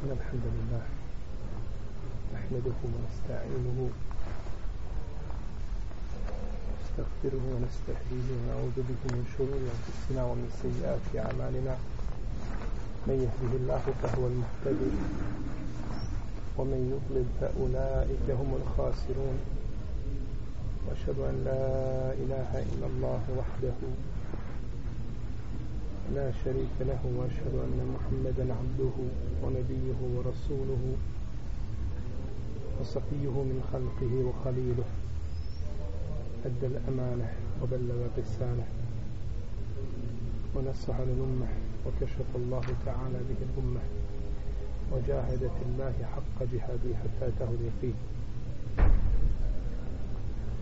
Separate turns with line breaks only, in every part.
إن الحمد لله نحمده ونستعينه نستغفره ونستهديه ونعوذ به من شرور أنفسنا ومن سيئات أعمالنا. من يهده الله فهو المهتدي ومن يضلل فأولئك هم الخاسرون. وأشهد أن لا إله إلا الله وحده لا شريك له وأشهد أن محمدا عبده ونبيه ورسوله وصفيه من خلقه وخليله. أدى الأمانة وبلغ الرسالة ونصح للأمة وكشف الله تعالى به الأمة وجاهد في الله حق جهاده حتى أتاه اليقين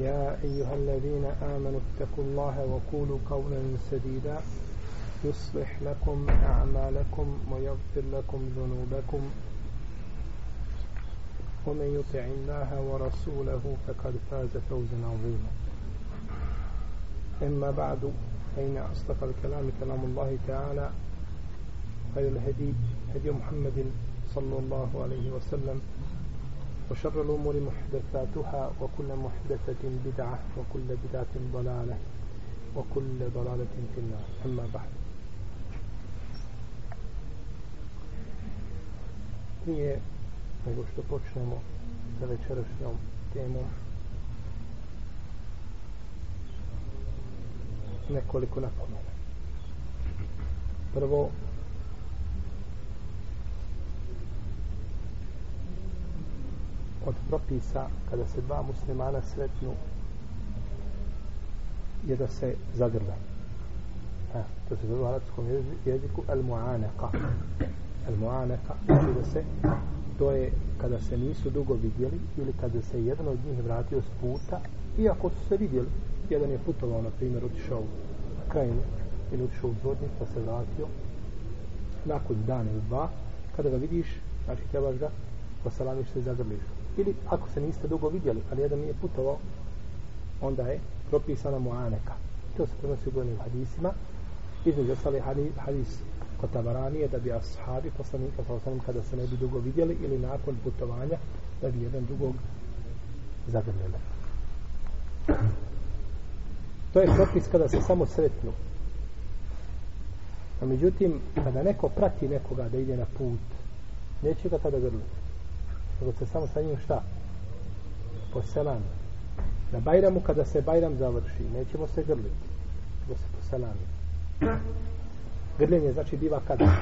يا أيها الذين آمنوا اتقوا الله وقولوا قولا سديدا. يصلح لكم أعمالكم ويغفر لكم ذنوبكم. ومن يطع الله ورسوله فقد فاز فوزا عظيما. أما بعد فإن أصدق الكلام كلام الله تعالى خير الهدي هدي محمد صلى الله عليه وسلم. وشر الأمور محدثاتها وكل محدثة بدعة وكل بدعة ضلالة وكل ضلالة في النار. أما بعد. Prije nego što počnemo sa večerašnjom temom nekoliko napomena. Prvo od propisa kada se dva muslimana sretnu je da se zagrle. Ha, to se zove u arabskom jeziku al-mu'anaka. Al-mu'anaka znači da se to je kada se nisu dugo vidjeli ili kada se jedan od njih vratio s puta iako su se vidjeli jedan je putovao na primjer otišao na krajinu ili otišao u dvodnik pa se vratio nakon dana ili dva kada ga vidiš znači trebaš ga posalamiš se i zagrliš ili ako se niste dugo vidjeli, ali jedan nije putovao, onda je propisana muaneka. To se prenosi u brojnim hadisima. Između ostali hadis, kod Tabaranije da bi ashabi poslanika sa osanem kada se ne bi dugo vidjeli ili nakon putovanja da bi jedan drugog zagrljeli. To je propis kada se samo sretnu. A međutim, kada neko prati nekoga da ide na put, neće ga tada grliti nego se samo sa njim šta? Poselami. na Bajramu kada se Bajram završi nećemo se grliti nego se poselami. grljenje znači biva kada?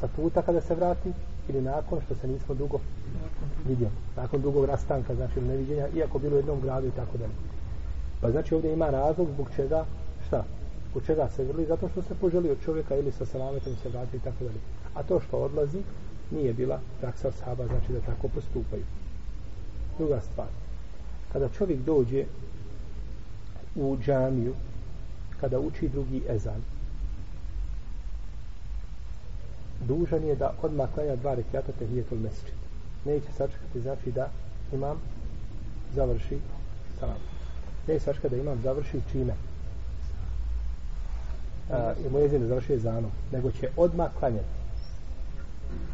Sa puta kada se vrati ili nakon što se nismo dugo vidjeli nakon dugog rastanka znači neviđenja iako bilo u jednom gradu i tako dalje. Pa znači ovdje ima razlog zbog čega šta? Zbog čega se grli? Zato što se poželi od čovjeka ili sa selametom se vrati i tako dalje. A to što odlazi nije bila praksa sahaba, znači da tako postupaju. Druga stvar, kada čovjek dođe u džamiju, kada uči drugi ezan, dužan je da odmah klanja dva rekiata tehijetul mesečit. Neće sačekati, znači da imam završi salam. Neće sačekati da imam završi čime. A, I moj jezin završi ezanom, nego će odmah klanjati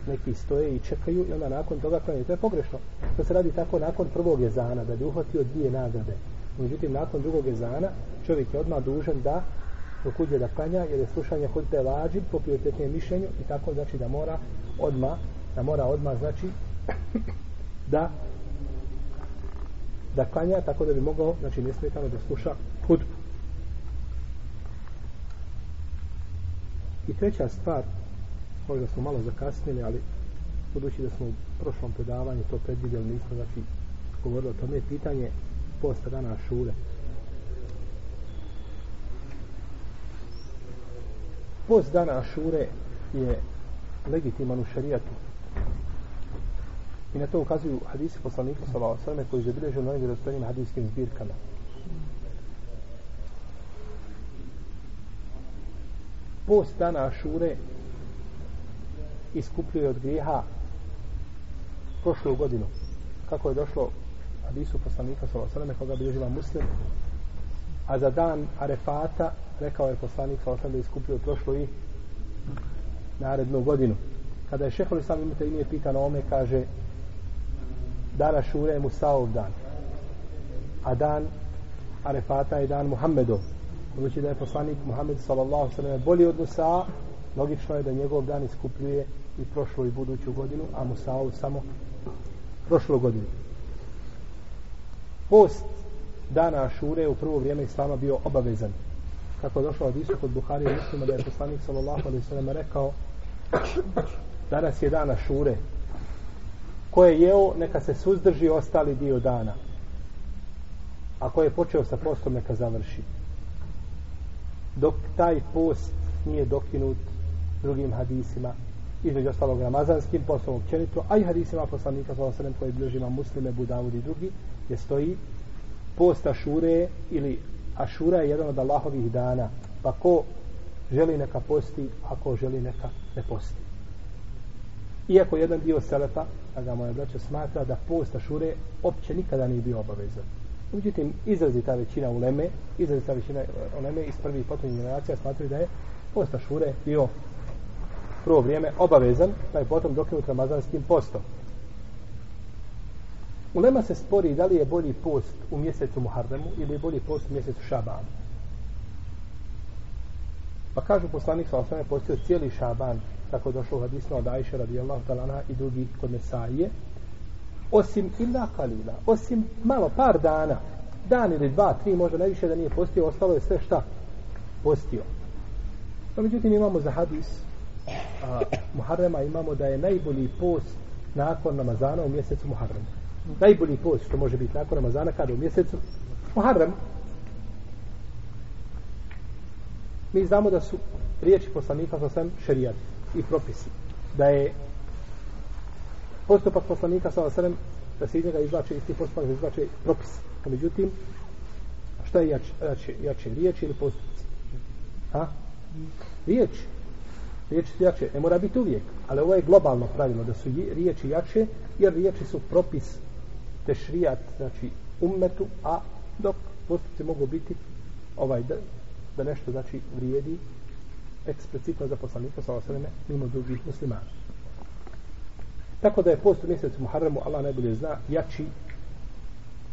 neki stoje i čekaju i onda nakon toga klanjaju. To je pogrešno. To se radi tako nakon prvog jezana, da bi uhvatio dvije nagrade. Međutim, nakon drugog jezana, čovjek je odmah dužan da dok uđe da klanja, jer je slušanje hudbe vađib po prioritetnijem mišljenju i tako znači da mora odmah, da mora odmah znači da da klanja tako da bi mogao, znači nesmetano da sluša hudbu. I treća stvar, možda smo malo zakasnili, ali budući da smo u prošlom predavanju to predvidjeli, nismo znači govorili o tome, pitanje posta dana šure. Post dana šure je legitiman u šarijatu. I na to ukazuju hadisi poslanika sallallahu alejhi ve sellem koji zabilježuju na vjerodostojnim hadiskim zbirkama. Post dana šure iskupljuje od grijeha prošlu godinu. Kako je došlo hadisu poslanika sallallahu alejhi ve sellem koga bilježiva Muslim, a za dan Arefata rekao je poslanik sallallahu alejhi ve sellem da iskupljuje prošlu i narednu godinu. Kada je šehol Islam imate ime pitan o ome, kaže dana Šure je Musaov dan. A dan Arefata je dan Muhammedov. Budući da je poslanik Muhammed sallallahu sallam bolji od Musa, logično je da njegov dan iskupljuje i prošlu i buduću godinu, a Musaov samo prošlu godinu. Post dana Ašure u prvo vrijeme Islama bio obavezan. Kako je došlo od Isu kod Buhari i Muslima da je poslanik sallallahu alaihi sallam rekao danas je dana Ašure ko je jeo, neka se suzdrži ostali dio dana. A ko je počeo sa postom, neka završi. Dok taj post nije dokinut drugim hadisima, između ostalog ramazanskim postom općenito, a i hadisima poslanika sa osrem koji bližima muslime, budavudi i drugi, je stoji post Ašure ili Ašura je jedan od Allahovih dana. Pa ko želi neka posti, ako želi neka ne posti. Iako jedan dio selefa, a ga moja braća smatra da post Ašure opće nikada nije bio obavezan. Međutim, izrazita većina uleme, izrazita većina uleme iz prvih potrebnih generacija smatraju da je post Ašure bio prvo vrijeme obavezan, pa je potom dokinut ramazanskim postom. Ulema se spori da li je bolji post u mjesecu Muharremu ili je bolji post u mjesecu Šabanu. Pa kažu poslanik sa osnovne postio cijeli Šaban tako došlo u hadismu od Ajše radijallahu talana i drugi kod Nesaije, osim illa kalila osim malo, par dana dan ili dva, tri, možda najviše da nije postio ostalo je sve šta postio no međutim imamo za hadis a, Muharrema imamo da je najbolji post nakon Ramazana u mjesecu Muharrema najbolji post što može biti nakon Ramazana kada u mjesecu Muharrem mi znamo da su riječi poslanika sa svem šerijat i propisi. Da je postupak poslanika sa svem da se iz njega izvlače isti postupak da izvlače propis. A međutim, šta je jače, jače, jače riječ ili postupci? Ha? Riječ. Riječi su jače. Ne mora biti uvijek. Ali ovo je globalno pravilo da su riječi jače jer riječi su propis tešrijat, znači ummetu, a dok postupci mogu biti ovaj da, da nešto znači vrijedi eksplicitno za poslanika sa osaleme mimo drugih muslimana. Tako da je post u mjesecu Muharremu, Allah najbolje zna, jači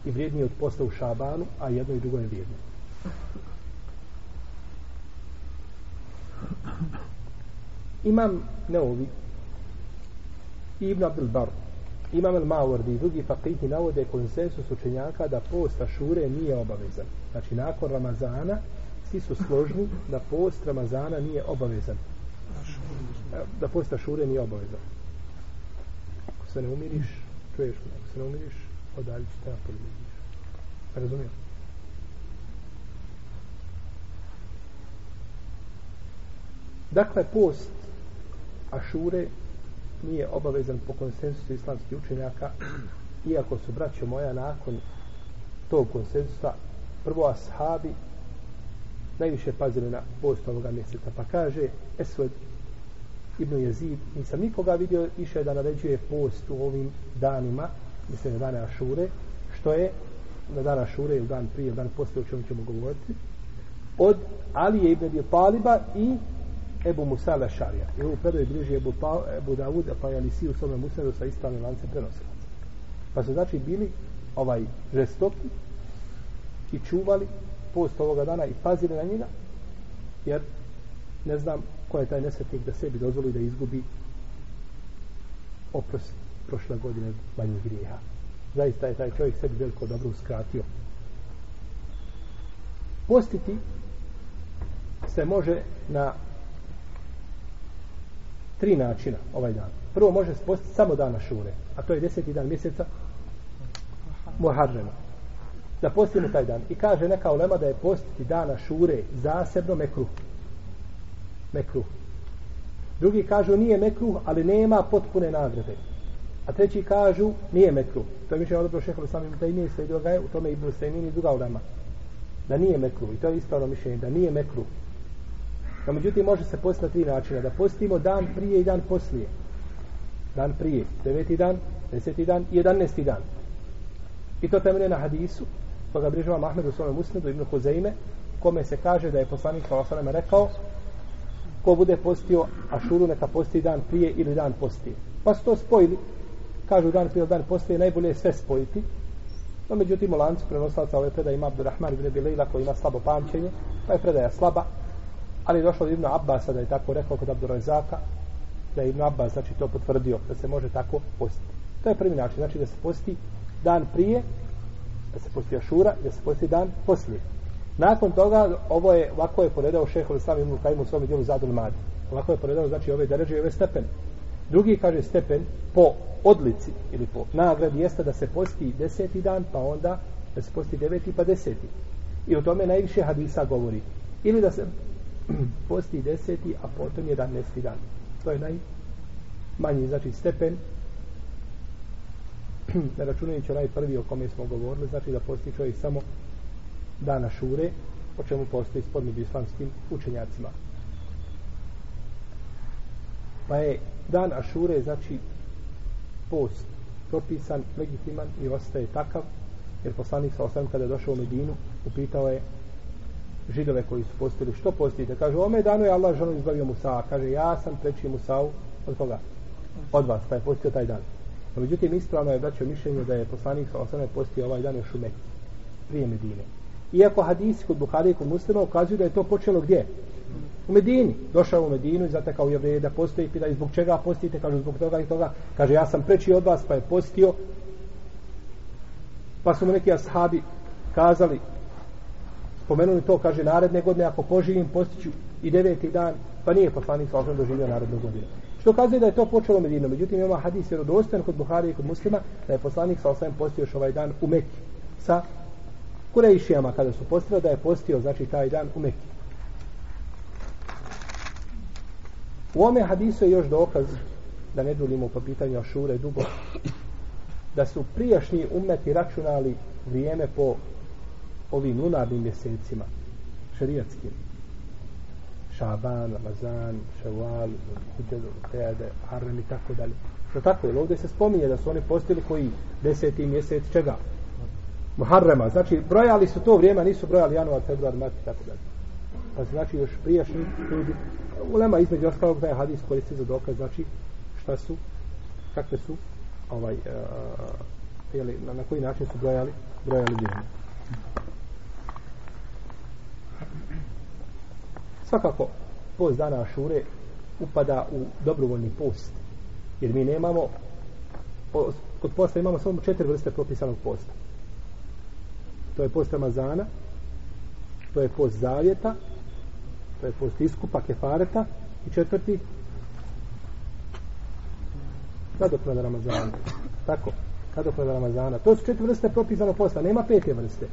i vrijedniji od posta u Šabanu, a jedno i drugo je vrijedno. Imam Neovi i Ibn Abdul Bar, Imam El Mawardi i drugi fakihni navode konsensus učenjaka da posta šure nije obavezan. Znači, nakon Ramazana, svi su složni da post Ramazana nije obavezan. Da post Ašure nije obavezan. Ako se ne umiriš, čuješ me, ako se ne umiriš, odaljit ću te napolje. Razumijem? Dakle, post Ašure nije obavezan po konsensusu islamskih učenjaka, iako su braćo moja nakon tog konsensusa prvo ashabi najviše pazili na post ovoga mjeseca. Pa kaže Esved Ibn Jezid, nisam nikoga vidio više da naređuje post u ovim danima, mislim na dane Ašure, što je na dana Ašure ili dan prije, dan poslije, o čemu ćemo govoriti, od Alije Ibn Dio Paliba i Ebu Musa Lešarija. I ovu predaju bliži Ebu, pa, Ebu Davud, pa je Alisi u svome Musadu sa ispravnim lancem prenosilaca. Pa su znači bili ovaj žestoki i čuvali post ovoga dana i pazili na njega jer ne znam ko je taj nesretnik da sebi dozvoli da izgubi oprost prošle godine manjih grijeha zaista je taj čovjek sebi veliko dobro uskratio postiti se može na tri načina ovaj dan prvo može se postiti samo dana šure a to je deseti dan mjeseca Muharrema da postimo taj dan. I kaže neka ulema da je postiti dana šure zasebno mekruh. Mekruh. Drugi kažu nije mekruh, ali nema potpune nagrade. A treći kažu, nije mekruh. To je mišljeno odobro šehovi samim da i nije slijedio ga je, u tome i Ibn Sejmin i druga ulema. Da nije mekruh. I to je ispravno mišljenje, da nije mekruh. No, međutim, može se postiti na tri načina. Da postimo dan prije i dan poslije. Dan prije, deveti dan, deseti dan i jedanesti dan. I to temelje na hadisu, koga brižava Mahmed u svome musnedu, Ibn Huzeime, kome se kaže da je poslanik Salasaleme rekao ko bude postio Ašuru neka posti dan prije ili dan poslije. Pa su to spojili. Kažu dan prije dan poslije, najbolje je sve spojiti. No, međutim, u lancu prenoslaca ove predaje ima Abdurrahman ibn Bilejla koji ima slabo pamćenje. Pa je predaja slaba. Ali je došlo od Ibn Abbasa da je tako rekao kod Abdurazaka, da je Ibn Abbas znači to potvrdio da se može tako postiti. To je prvi način. Znači da se posti dan prije da se posti Ašura i da se posti dan poslije. Nakon toga, ovo je, ovako je poredao šeho Islam ibn Kajim u svom dijelu Zadul Madi. Ovako je poredao, znači, ove deređe i ove stepen. Drugi kaže stepen po odlici ili po nagradi jeste da se posti deseti dan, pa onda da se posti deveti pa deseti. I o tome najviše hadisa govori. Ili da se posti deseti, a potom jedanesti dan. To je najmanji, znači, stepen ne računajući onaj prvi o kome smo govorili, znači da posti čovjek samo dana šure, o čemu postoji spod među islamskim učenjacima. Pa je dan Ašure, znači, post propisan, legitiman i ostaje takav, jer poslanik sa osam kada je došao u Medinu, upitao je židove koji su postili, što postite? Kaže, ome danu je Allah ženu izbavio Musa, kaže, ja sam preći Musa'u od koga? Od vas, pa je postio taj dan. No, međutim, ispravno je braćo mišljenje da je poslanik sa osnovne postio ovaj dan još u Mekke, prije Medine. Iako hadisi kod Buhari i kod muslima ukazuju da je to počelo gdje? U Medini. Došao u Medinu i zatekao je da postoji, pita zbog čega postite, kaže zbog toga i toga. Kaže ja sam preći od vas pa je postio. Pa su mu neki ashabi kazali, spomenuli to, kaže naredne godine ako poživim postiću i deveti dan, pa nije poslanik sa osam doživio narednu godinu. Što kazuje da je to počelo u Medinu. Međutim, ima hadis vjerodostojan kod Buhari i kod muslima da je poslanik sa osam postio još ovaj dan u Mekki sa Kurejšijama kada su postio, da je postio znači taj dan u Mekki. U ome hadisu je još dokaz da ne dulimo po pitanju Ašure dugo da su prijašnji umeti računali vrijeme po ovim lunarnim mjesecima šerijatskim. Šaban, Ramazan, Ševal, Hidjadu, Tejade, Harrem i tako dalje. Što tako je? Ovdje se spominje da su oni postili koji deseti mjesec čega? Muharrema. Znači, brojali su to vrijeme, nisu brojali januar, februar, mart i tako dalje. Pa znači, još prijašnji ljudi, ulema između ostalog da je hadis koristi za dokaz, znači, šta su, kakve su, ovaj, uh, jeli, na, na koji način su brojali, brojali vrijeme. Svakako, post dana Ašure upada u dobrovoljni post. Jer mi nemamo, kod posta imamo samo četiri vrste propisanog posta to je post Ramazana, to je post Zavjeta, to je post Iskupa, Kefareta i četvrti Kadoknada Ramazana. Tako, Kadoknada Ramazana. To su četiri vrste propisanog posta, nema pete vrste.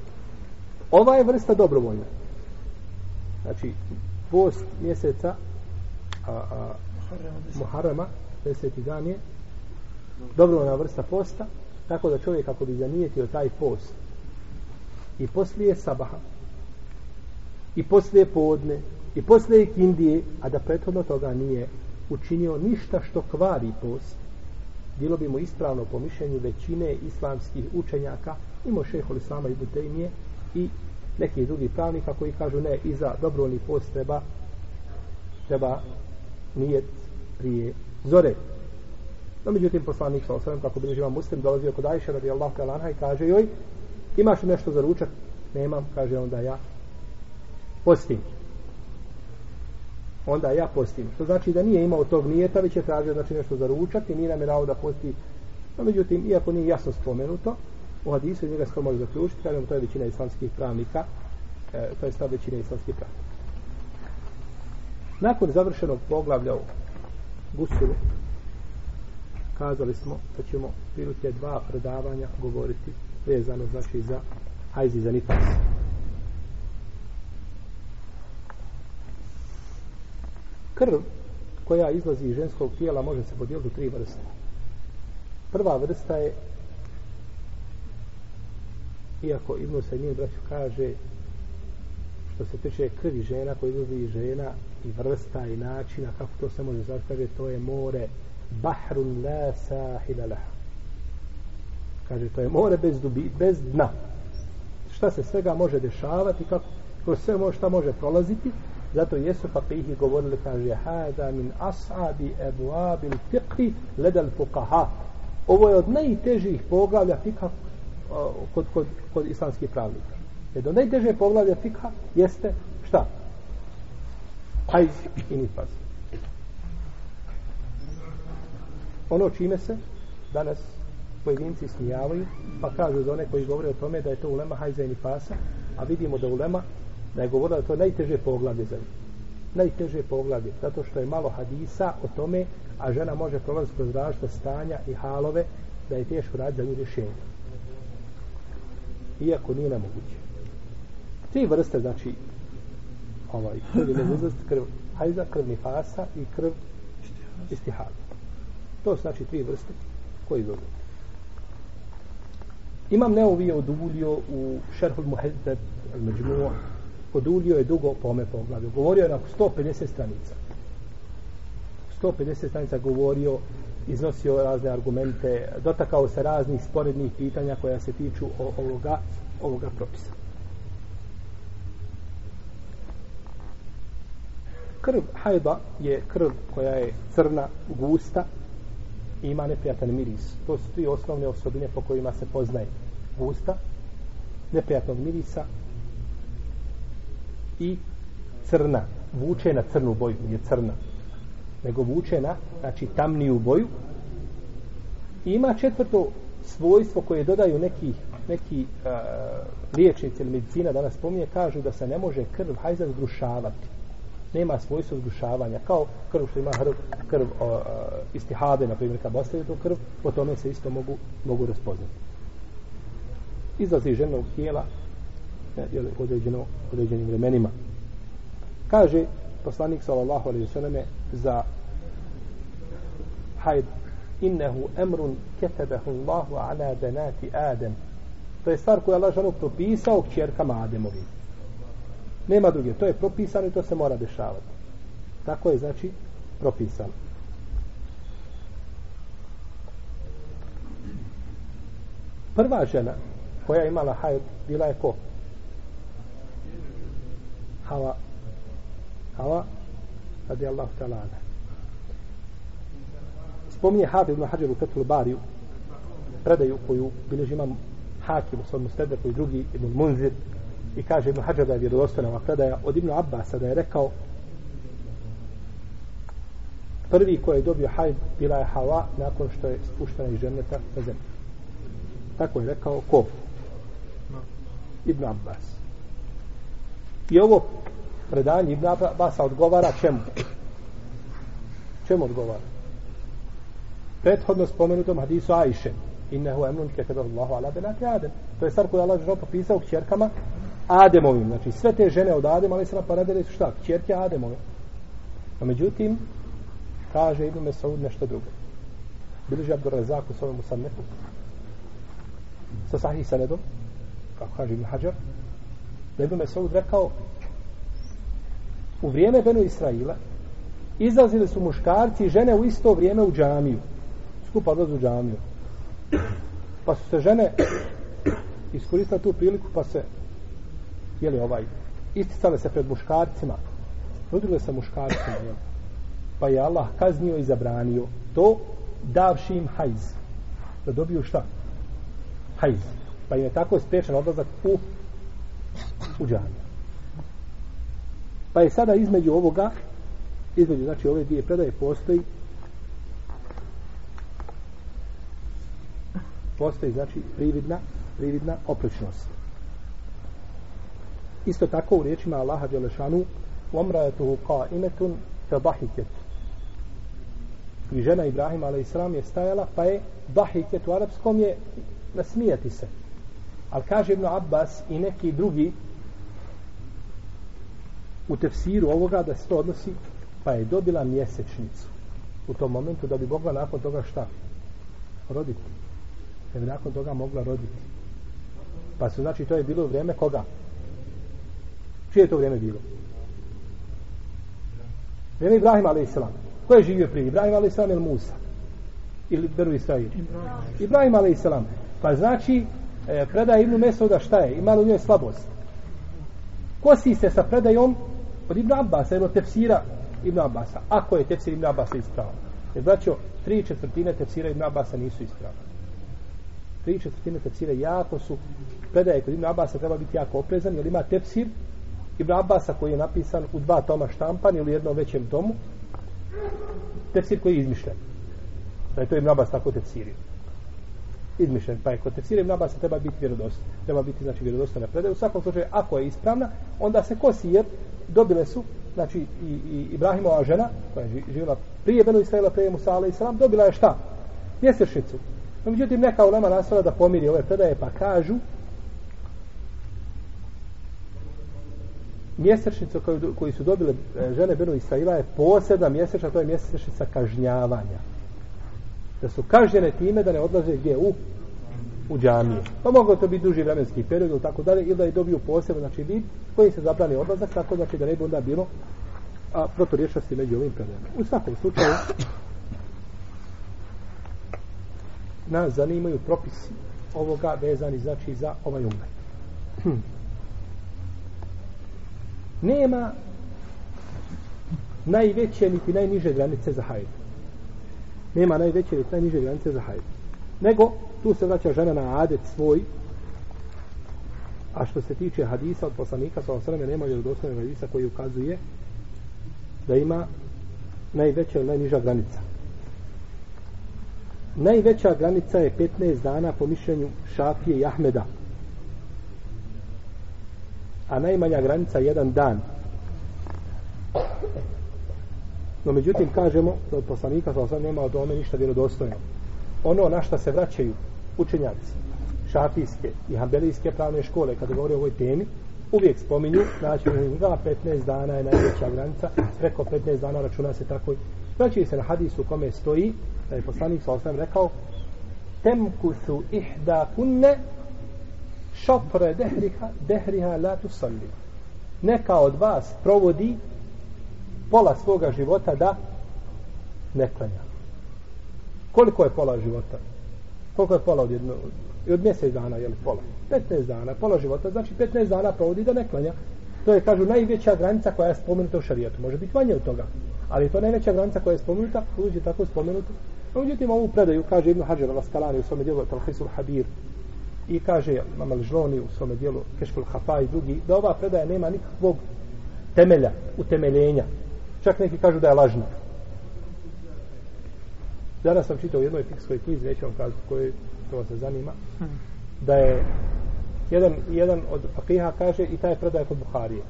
Ova je vrsta dobrovoljna. Znači, post mjeseca a, a, Muharrama, deseti dan je dobrovoljna vrsta posta, tako da čovjek ako bi zanijetio taj post i poslije sabaha i poslije podne i poslije kindije a da prethodno toga nije učinio ništa što kvari post bilo bi mu ispravno po mišljenju većine islamskih učenjaka mimo šeho Islama i butejnije i neki drugi pravnika koji kažu ne i za dobrovoljni post treba treba nijet prije zore no međutim poslanik sa osvrame kako bi živa muslim dolazio kod Ajše radi Allah i kaže joj imaš li nešto za ručak? Nemam, kaže onda ja postim. Onda ja postim. Što znači da nije imao tog nijeta, već je tražio znači nešto za ručak i nije namjerao da posti. No, međutim, iako nije jasno spomenuto, u hadisu njega se može zaključiti, kažem, to je većina islamskih pravnika, e, to je stav većine islamskih pravnika. Nakon završenog poglavlja u Gusulu, kazali smo da ćemo prilike dva predavanja govoriti vezano znači za hajzi za nifas. Krv koja izlazi iz ženskog tijela može se podijeliti u tri vrste. Prva vrsta je iako Ibnu Sajmin braću kaže što se tiče krvi žena koji izlazi žena i vrsta i načina kako to se može zvati kaže to je more. Bahrun la sahila laha kaže to je more bez, dubi, bez dna. Šta se svega može dešavati kako kroz sve može, šta može prolaziti zato jesu fakihi govorili kaže hada min as'abi ebuabil fiqhi ledal fuqaha. Ovo je od najtežih poglavlja fikha kod, kod, kod islamskih pravnika. Jer do najteže poglavlja fikha jeste šta? hajz i nifaz ono čime se danas pojedinci smijavaju pa kažu za one koji govore o tome da je to ulema hajza i nifasa a vidimo da ulema da je govorila da to najteže poglavlje za njih. Najteže poglavlje zato što je malo hadisa o tome a žena može prolaziti kroz različite stanja i halove da je teško raditi za nju rješenje iako nije nemoguće tri vrste znači ovaj krv je krv hajza, krv nifasa i krv istihada to su znači tri vrste koji izlaze imam neovije odulio u šerhul muhezzeb al-međmu'a odulio je dugo po ome poglavlju. Govorio je na 150 stranica. 150 stranica govorio, iznosio razne argumente, dotakao se raznih sporednih pitanja koja se tiču ovoga, ovoga propisa. Krv hajba je krv koja je crna, gusta i ima neprijatan miris. To su tri osnovne osobine po kojima se poznaje gusta, neprijatnog mirisa i crna vuče na crnu boju je crna nego vuče na znači tamniju boju. I ima četvrto svojstvo koje dodaju neki neki uh, liječnici ili medicina danas spominje kažu da se ne može krv hajza zgrušavati nema svojstvo zgrušavanja kao krv što ima krv, krv uh, istihade na primjer kad ostaje to krv po tome se isto mogu, mogu raspoznati. Izlazi ženog tijela e, jel, određeno, određenim vremenima. Kaže poslanik sallallahu alejhi ve selleme za hajd innehu emrun ketebehu Allahu ala benati Adem. To je stvar koju je Allah žanu propisao kćerkama Ademovim. Nema druge. To je propisano i to se mora dešavati. Tako je znači propisano. Prva žena koja je imala hajd bila je ko? Hava Hava radi Allah ta'ala spominje Hafi ibn Hajar u Fethul Bariju predaju koju bilježi imam Hakim u svom stede drugi ibn Munzir i kaže ibn Hajar da je vjerodostana ova predaja od ibn Abbasa da je rekao prvi koji je dobio hajb bila je Hava nakon što je spuštena iz ženeta na zemlju. Tako je rekao ko? Ibn Abbas. I ovo predanje Ibn Abasa odgovara čemu? Čemu odgovara? Prethodno spomenutom hadisu Ajše. Innehu emnun ketebe Allahu ala benati Adem. To je stvar koju je Allah žao popisao kćerkama Ademovim. Znači sve te žene od Adema, ali se naparadili su šta? Kćerke Ademove. A međutim, kaže Ibn Mesaud nešto drugo. Biliži Abdur Razak u svojom usamnetu. Sa sahih sanedom. Kako kaže Ibn Hajar da Ibn Mesaud rekao u vrijeme Benu Israila izlazili su muškarci i žene u isto vrijeme u džamiju. Skupa odlazu u džamiju. Pa su se žene iskoristile tu priliku pa se jeli ovaj isticale se pred muškarcima. Nudrile se muškarcima jel? pa je Allah kaznio i zabranio to davši im hajz. Da dobiju šta? Hajz. Pa im je tako spriječen odlazak u u džamiju. Pa je sada između ovoga, između znači ove dvije predaje postoji postoji znači prividna prividna oprečnost. Isto tako u riječima Allaha Đelešanu omrajetuhu ka imetun fe dahiket. I žena Ibrahim a.s. je stajala pa je dahiket u arapskom je nasmijati se. Ali kaže Ibn Abbas i neki drugi u tefsiru ovoga da se to odnosi pa je dobila mjesečnicu u tom momentu da bi mogla nakon toga šta roditi. Da bi nakon toga mogla roditi. Pa su, znači, to je bilo vrijeme koga? Čije je to vrijeme bilo? Vrijeme Ibrahima, a.s. Ko je živio prije? Ibrahim, a.s. ili Musa? Ili Beru Israil? Ibrahim, a.s. Pa znači, e, predaje Ibnu Mesoda šta je? Imala u njoj slabost? Kosi se sa predajom od Ibn Abbasa ili od tefsira Ibn Abbasa. Ako je tefsir Ibn Abbasa ispravan. Jer braćo, tri četvrtine tefsira Ibn Abbasa nisu ispravne. Tri četvrtine tefsira jako su predaje kod Ibn Abbasa treba biti jako oprezan, jer ima tefsir Ibn Abbasa koji je napisan u dva toma štampan ili u jednom većem tomu. Tefsir koji je izmišljen. Da je to Ibn Abbas tako tefsirio izmišljen, pa je kod tefsira Ibn Abbas treba biti vjerodostan. Treba biti znači vjerodostojna predaju. U svakom slučaju ako je ispravna, onda se kosi jer dobile su znači i, i Ibrahimova žena koja je živjela prije Benu Israela, prije Musa alaih salam, dobila je šta? Mjesečnicu. No, međutim, neka ulema nastala da pomiri ove predaje, pa kažu mjesečnicu koju, koju su dobile e, žene Benu Israila je posebna mjesečna, to je mjesečnica kažnjavanja da su kažnjene time da ne odlaze gdje u u džamije. Pa moglo to biti duži vremenski period ili tako dalje, ili da je dobio posebno, znači vid koji se zabrani odlazak, tako znači da ne bi onda bilo a, proturješnosti među ovim predajama. U svakom slučaju, nas zanimaju propisi ovoga vezani znači za ovaj umet. Hm. Nema najveće niti najniže granice za hajdu nema najveće niti najniže granice za hajdu. Nego, tu se vraća žena na adet svoj, a što se tiče hadisa od poslanika, sa osreme nema vjerodostojnog hadisa koji ukazuje da ima najveća ili najniža granica. Najveća granica je 15 dana po mišljenju Šafije i Ahmeda. A najmanja granica je jedan dan. No međutim kažemo da od poslanika sa osam nema od ome ništa vjerodostojno. Ono na šta se vraćaju učenjaci šafijske i hambelijske pravne škole kada govore o ovoj temi uvijek spominju znači da 15 dana je najveća granica preko 15 dana računa se tako znači se na hadisu u kome stoji da je poslanik sa osam rekao temkusu ihda kunne šopre dehriha dehriha la tu salli neka od vas provodi pola svoga života da ne klanja. Koliko je pola života? Koliko je pola od jedno, i od mjesec dana, je li pola? 15 dana, pola života, znači 15 dana provodi da ne klanja. To je, kažu, najveća granica koja je spomenuta u šarijetu. Može biti manje od toga. Ali to najveća granica koja je spomenuta, uđe tako spomenuta. Međutim, ovu predaju, kaže Ibn Hajar al-Askalani u svome dijelu Talhisul Habir i kaže Mamal Žloni u svome dijelu Keškul Hafa i drugi, da ova predaja nema nikakvog temelja, utemeljenja. Čak neki kažu da je lažna. Danas sam čitao u jednoj fikskoj knjizi, neću vam kazati koji to vas se zanima, da je jedan, jedan od Aqiha kaže i taj predaje kod Buharije.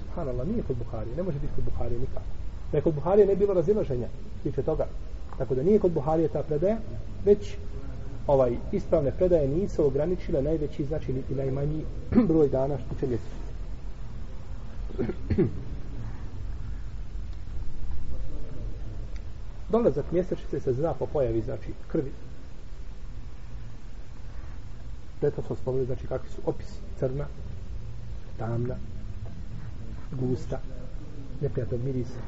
Subhanallah, nije kod Buharije, ne može biti kod Buharije nikako. Da je kod Buharije ne bilo razilaženja, tiče toga. Tako da nije kod Buharije ta predaja, već ovaj ispravne predaje nisu ograničile najveći, znači niti najmanji broj dana što će mjesečno. Dolazak mjesečice se zna po pojavi znači krvi. Preto smo spomenuli znači kakvi su opisi. Crna tamna gusta neprijatnog mirisa.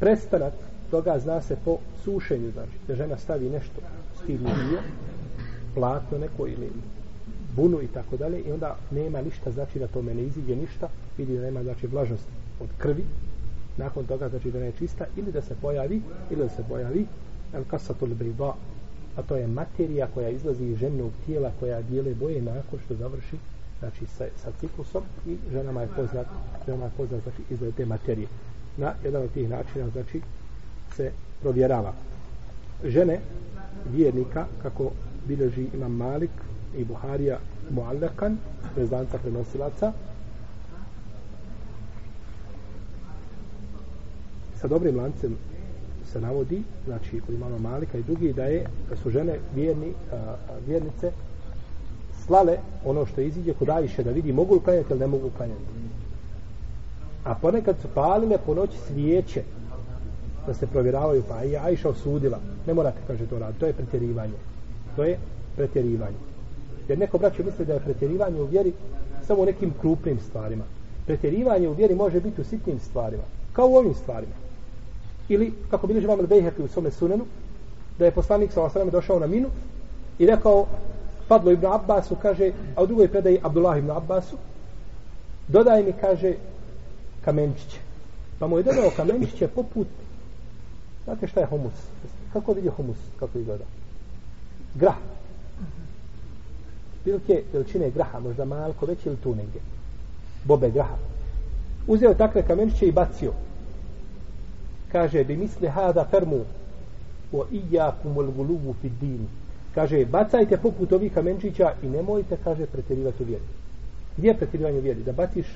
Prestanak toga zna se po sušenju znači da žena stavi nešto stivni dio platno neko ili bunu i tako dalje i onda nema ništa znači da tome ne iziđe ništa vidi da nema znači vlažnost od krvi nakon toga znači da je čista ili da se pojavi ili da se pojavi al kasatul bayda a to je materija koja izlazi iz ženog tijela koja dijele boje nakon što završi znači sa, sa ciklusom i ženama je poznat ženama je poznat znači izgled te materije. Na jedan od tih načina znači se provjerava. Žene vjernika kako bileži imam Malik i Buharija Muallakan bez danca prenosilaca sa dobrim lancem se navodi, znači kod imama Malika i drugi, da je da su žene vjerni, a, vjernice slale ono što iziđe kod Ajše da vidi mogu li klanjati ili ne mogu klanjati. A ponekad su palile po noći svijeće da se provjeravaju, pa i Ajša osudila. Ne morate, kaže, to raditi. To je pretjerivanje. To je pretjerivanje. Jer neko braće misli da je pretjerivanje u vjeri samo u nekim krupnim stvarima. Pretjerivanje u vjeri može biti u sitnim stvarima. Kao u ovim stvarima. Ili, kako bilježi vam Bejhefi u svome sunenu, da je poslanik sa osrame došao na minu i rekao Fadlo ibn Abbasu, kaže, a u drugoj predaji Abdullah ibn Abbasu, dodaj mi, kaže, kamenčiće. Pa mu je dodao kamenčiće poput, znate šta je humus? Kako vidi humus, kako izgleda? Grah. Bilke veličine graha, možda malko veći ili tu negdje. Bobe graha. Uzeo takve kamenčiće i bacio. Kaže, bi misli hada fermu o ijakum ul gulubu fi dini. Kaže, bacajte poput ovih kamenčića i nemojte, kaže, pretjerivati u vjeri. Gdje je pretjerivanje u vjeri? Da baciš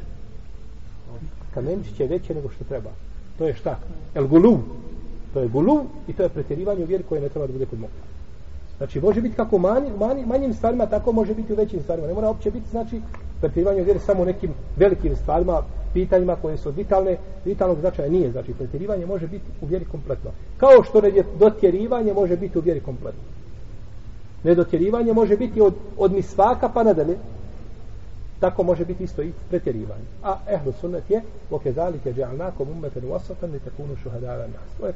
kamenčiće veće nego što treba. To je šta? El gulub. To je gulub i to je pretjerivanje u vjeri koje ne treba da bude kod moga. Znači, može biti kako manji, manji, manjim stvarima, tako može biti u većim stvarima. Ne mora uopće biti, znači, pretjerivanje vjere samo u nekim velikim stvarima, pitanjima koje su vitalne, vitalnog značaja nije. Znači, pretjerivanje može biti u vjeri kompletno. Kao što ne dotjerivanje može biti u vjeri kompletno. Nedotjerivanje može biti od, od misvaka pa nadalje. Tako može biti isto i pretjerivanje. A ehlu sunnet je oke zalike džalnakom ummeten wasatan li takunu šuhadara nas. To je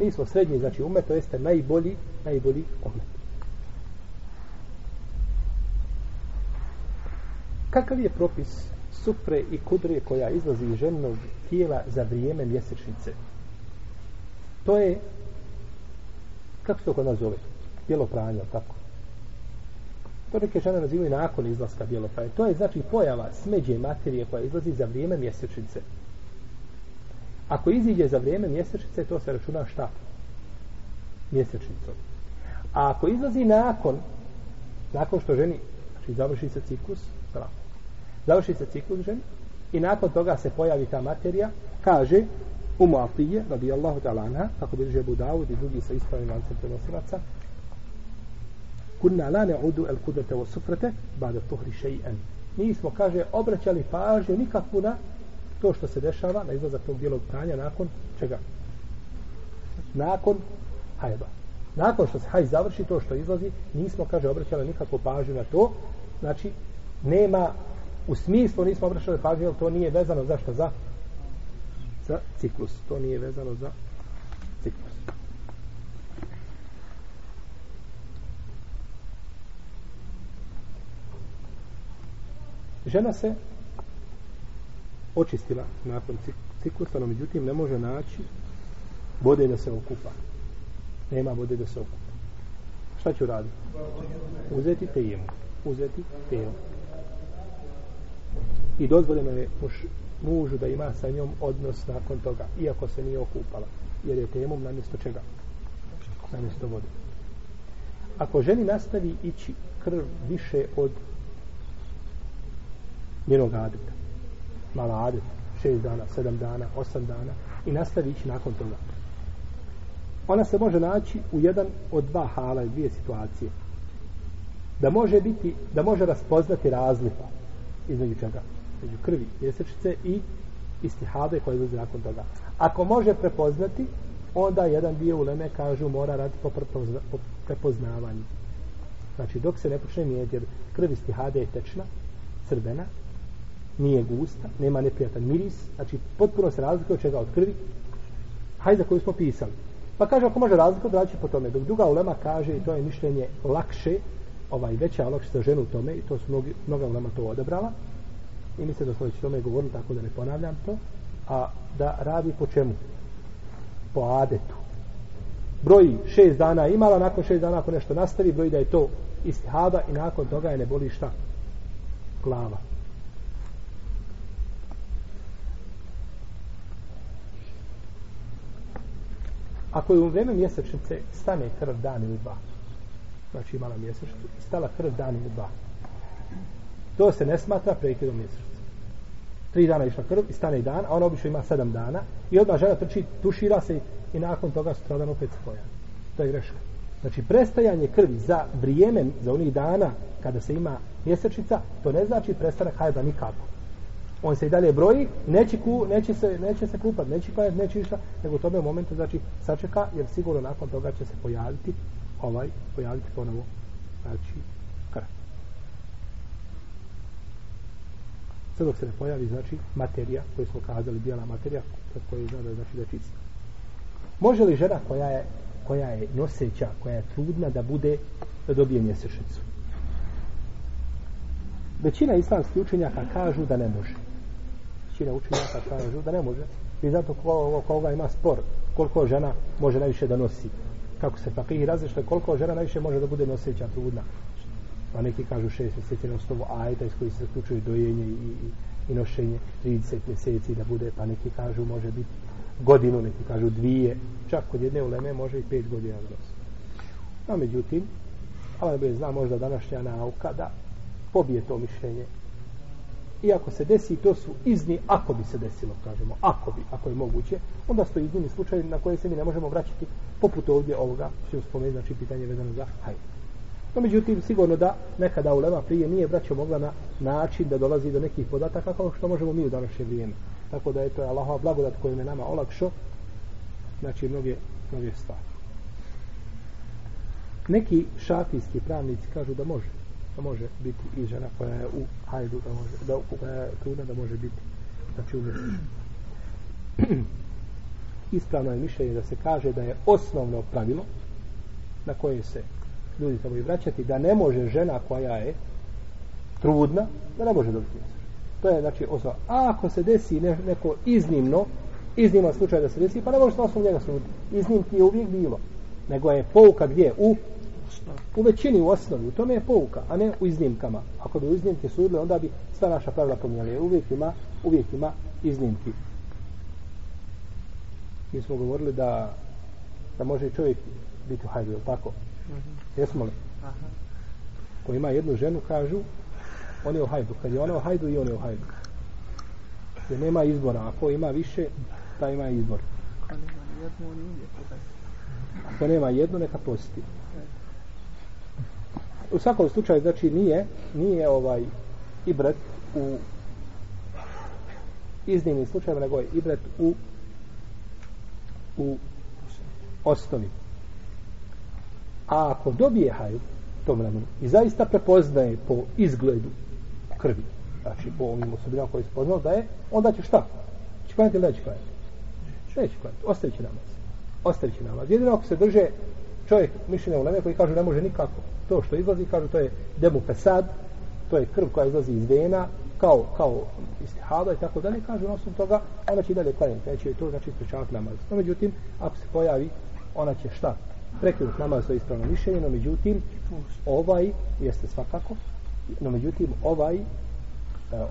Mi smo srednji, znači umet, to jeste najbolji, najbolji umet. Kakav je propis supre i kudre koja izlazi iz ženog tijela za vrijeme mjesečnice? To je kako se to kod nas zove? Bijelo pranje, tako? To neke žene nazivaju nakon izlaska bijelo pranje. To je znači pojava smeđe materije koja izlazi za vrijeme mjesečnice. Ako iziđe za vrijeme mjesečice, to se računa šta? Mjesečnicom. A ako izlazi nakon, nakon što ženi, znači završi se ciklus, bravo. završi se ciklus ženi, i nakon toga se pojavi ta materija, kaže, u Moatije, radi Allahu ta'ala kako bi Ebu Dawud i drugi sa ispravim lancem prenosilaca, kunna la ne'udu el kudete o sufrete, bada tuhri še'en. Mi smo, kaže, obraćali pažnju nikakvu na to što se dešava na izlazak tog bijelog pranja nakon čega? Nakon hajba. Nakon što se haj završi, to što izlazi, nismo, kaže, obraćali nikakvu pažnju na to. Znači, nema, u smislu nismo obraćali pažnju, jer to nije vezano za što? Za, za ciklus. To nije vezano za ciklus. Žena se očistila nakon ciklusa, no međutim ne može naći vode da se okupa. Nema vode da se okupa. Šta ću raditi? Uzeti tejemu. Uzeti tejemu. I dozvoljeno je muž, mužu da ima sa njom odnos nakon toga, iako se nije okupala. Jer je tejemom namjesto čega? Namjesto vode. Ako ženi nastavi ići krv više od njenog adeta, mala adet, šest dana, sedam dana, osam dana i nastavi ići nakon toga. Ona se može naći u jedan od dva hala i dvije situacije. Da može biti, da može raspoznati razliku između čega? Između krvi, mjesečice i istihade koje izlazi nakon toga. Ako može prepoznati, onda jedan dio u Leme kažu mora raditi po, po prepoznavanju. Znači, dok se ne počne mijenjati, jer krv istihade je tečna, crvena, nije gusta, nema neprijatan miris, znači potpuno se razlikuje od čega od krvi, hajde koju smo pisali. Pa kaže, ako može razliku, odraći po tome. Dok druga ulema kaže, i to je mišljenje lakše, ovaj veća lakše za ženu u tome, i to su mnogi, mnoga ulema to odebrala, i mislim da smo već tome govorili, tako da ne ponavljam to, a da radi po čemu? Po adetu. Broji šest dana imala, nakon šest dana ako nešto nastavi, broji da je to istihada i nakon toga je ne boli šta? Glava. Ako je u vreme mjesečnice stane krv dan ili dva, znači imala mjesečnicu, stala krv dan ili dva, to se ne smatra prekidom mjesečnice. Tri dana išla krv i stane dan, a ona obično ima sedam dana i odmah žena trči, tušira se i nakon toga sutradan opet spoja. To je greška. Znači, prestajanje krvi za vrijeme, za onih dana kada se ima mjesečnica, to ne znači prestanak hajda nikako on se i dalje broji, neće, ku, neće, se, neće se kupat, neće klanjati, neće ništa, nego u tome momentu, znači, sačeka, jer sigurno nakon toga će se pojaviti, ovaj, pojaviti ponovo, znači, krv. Sve dok se ne pojavi, znači, materija, koju smo kazali, bijela materija, koja koje zna da znači da je čista. Može li žena koja je, koja je noseća, koja je trudna da bude, da dobije mjesečnicu? Većina islamskih učenjaka kažu da ne može. Većina učenjaka kažu da ne može. I zato ko, koga ima spor, koliko žena može najviše da nosi. Kako se fakih različite, koliko žena najviše može da bude noseća trudna. Pa neki kažu šest mjeseci na osnovu ajta iz koji se zaključuje dojenje i, i, i nošenje 30 mjeseci da bude, pa neki kažu može biti godinu, neki kažu dvije, čak kod jedne uleme može i pet godina da nosi. A međutim, ali bi zna možda današnja nauka da pobije to mišljenje. I ako se desi, to su izni, ako bi se desilo, kažemo, ako bi, ako je moguće, onda su to iznini slučaje na koje se mi ne možemo vraćati, poput ovdje ovoga, što je spomenuti, znači pitanje vezano za hajde. No, međutim, sigurno da nekada ulema prije nije braćo mogla na način da dolazi do nekih podataka kao što možemo mi u današnje vrijeme. Tako da je to Allahova blagodat kojom je nama olakšo, znači mnoge, mnoge stvari. Neki šafijski pravnici kažu da može, da može biti i žena koja je u hajdu, da može, da, koja je trudna, da može biti, znači u Ispravno je mišljenje da se kaže da je osnovno pravilo na koje se ljudi trebaju vraćati da ne može žena koja je trudna da ne može dobiti mjesečno. To je znači osnova. A ako se desi ne, neko iznimno, izniman slučaj da se desi, pa ne može se osnovu njega suditi. Iznimki je uvijek bilo. Nego je pouka gdje? U, u većini u osnovi. U tome je pouka, a ne u iznimkama. Ako bi u iznimke sudili, onda bi sva naša pravila pomijeli. Uvijek ima, uvijek ima iznimki. Mi smo govorili da da može čovjek biti u hajdu, je tako? Jesmo li? Aha. Ko ima jednu ženu, kažu, on je u hajdu. Kad je ona u hajdu, i on je u hajdu. Jer nema izbora. Ako ima više, ta ima izbor. Ako nema jednu, neka posti. U svakom slučaju, znači, nije, nije ovaj ibret u iznimnim slučajima, nego je ibret u u osnovi. A ako dobije hajdu tom vremenu i zaista prepoznaje po izgledu krvi, znači po ovim osobinama koje je spoznao da je, onda će šta? Će klanjati ili neće klanjati? Neće klanjati. Ostavit će namaz. Ostavit će namaz. Jedino ako se drže čovjek mišljenja u leme koji kažu ne može nikako. To što izlazi, kažu to je demu pesad, to je krv koja izlazi iz vena, kao, kao istihada i tako dalje, kažu na osnovu toga, ona će i dalje klanjati. Neće to znači sprečavati namaz. No, međutim, ako se pojavi, ona će šta? prekinut namaz to je ispravno mišljenje, no međutim ovaj jeste svakako no međutim ovaj e,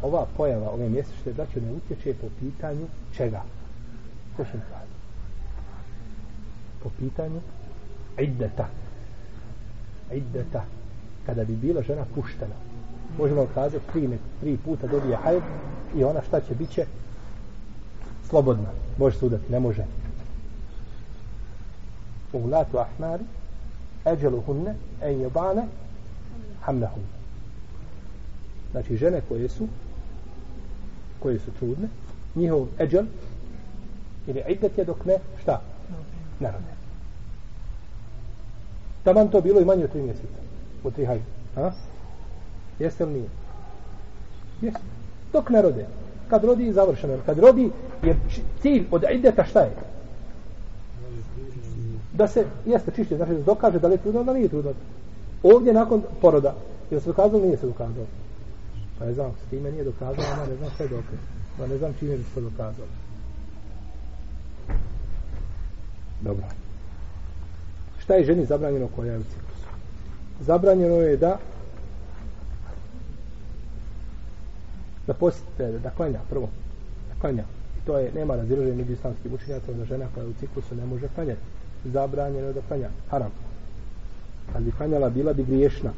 ova pojava ove mjesečne braće ne utječe po pitanju čega ko će kazi po pitanju iddeta iddeta kada bi bila žena puštena. Možemo kazati tri, tri puta dobije hajb i ona šta će biće slobodna. Može sudati, ne može. Ulatu ahmari eđeluhunne en jebane hamnahum znači žene koje su koje su trudne njihov eđel ili idet je dok ne šta? Narode taman to bilo i manje od tri mjeseca u tri hajde a? jeste li nije jeste dok ne rode kad rodi je završeno kad rodi je cilj od ideta šta je da se jeste čišće, znači da se dokaže da li je trudno, da nije trudno. Ovdje nakon poroda, je se dokazalo, nije se dokazalo. Pa ne znam, s time nije dokazalo, ona ne znam sve dokaz. Pa ne znam čime bi se dokazalo. Dobro. Šta je ženi zabranjeno koja je u ciklusu? Zabranjeno je da da postite, da klanja prvo. Da klanja. I to je, nema razilaženja među islamskim učenjacima da žena koja je u ciklusu ne može klanjati zabranjeno da klanja haram kad bi klanjala bila bi griješna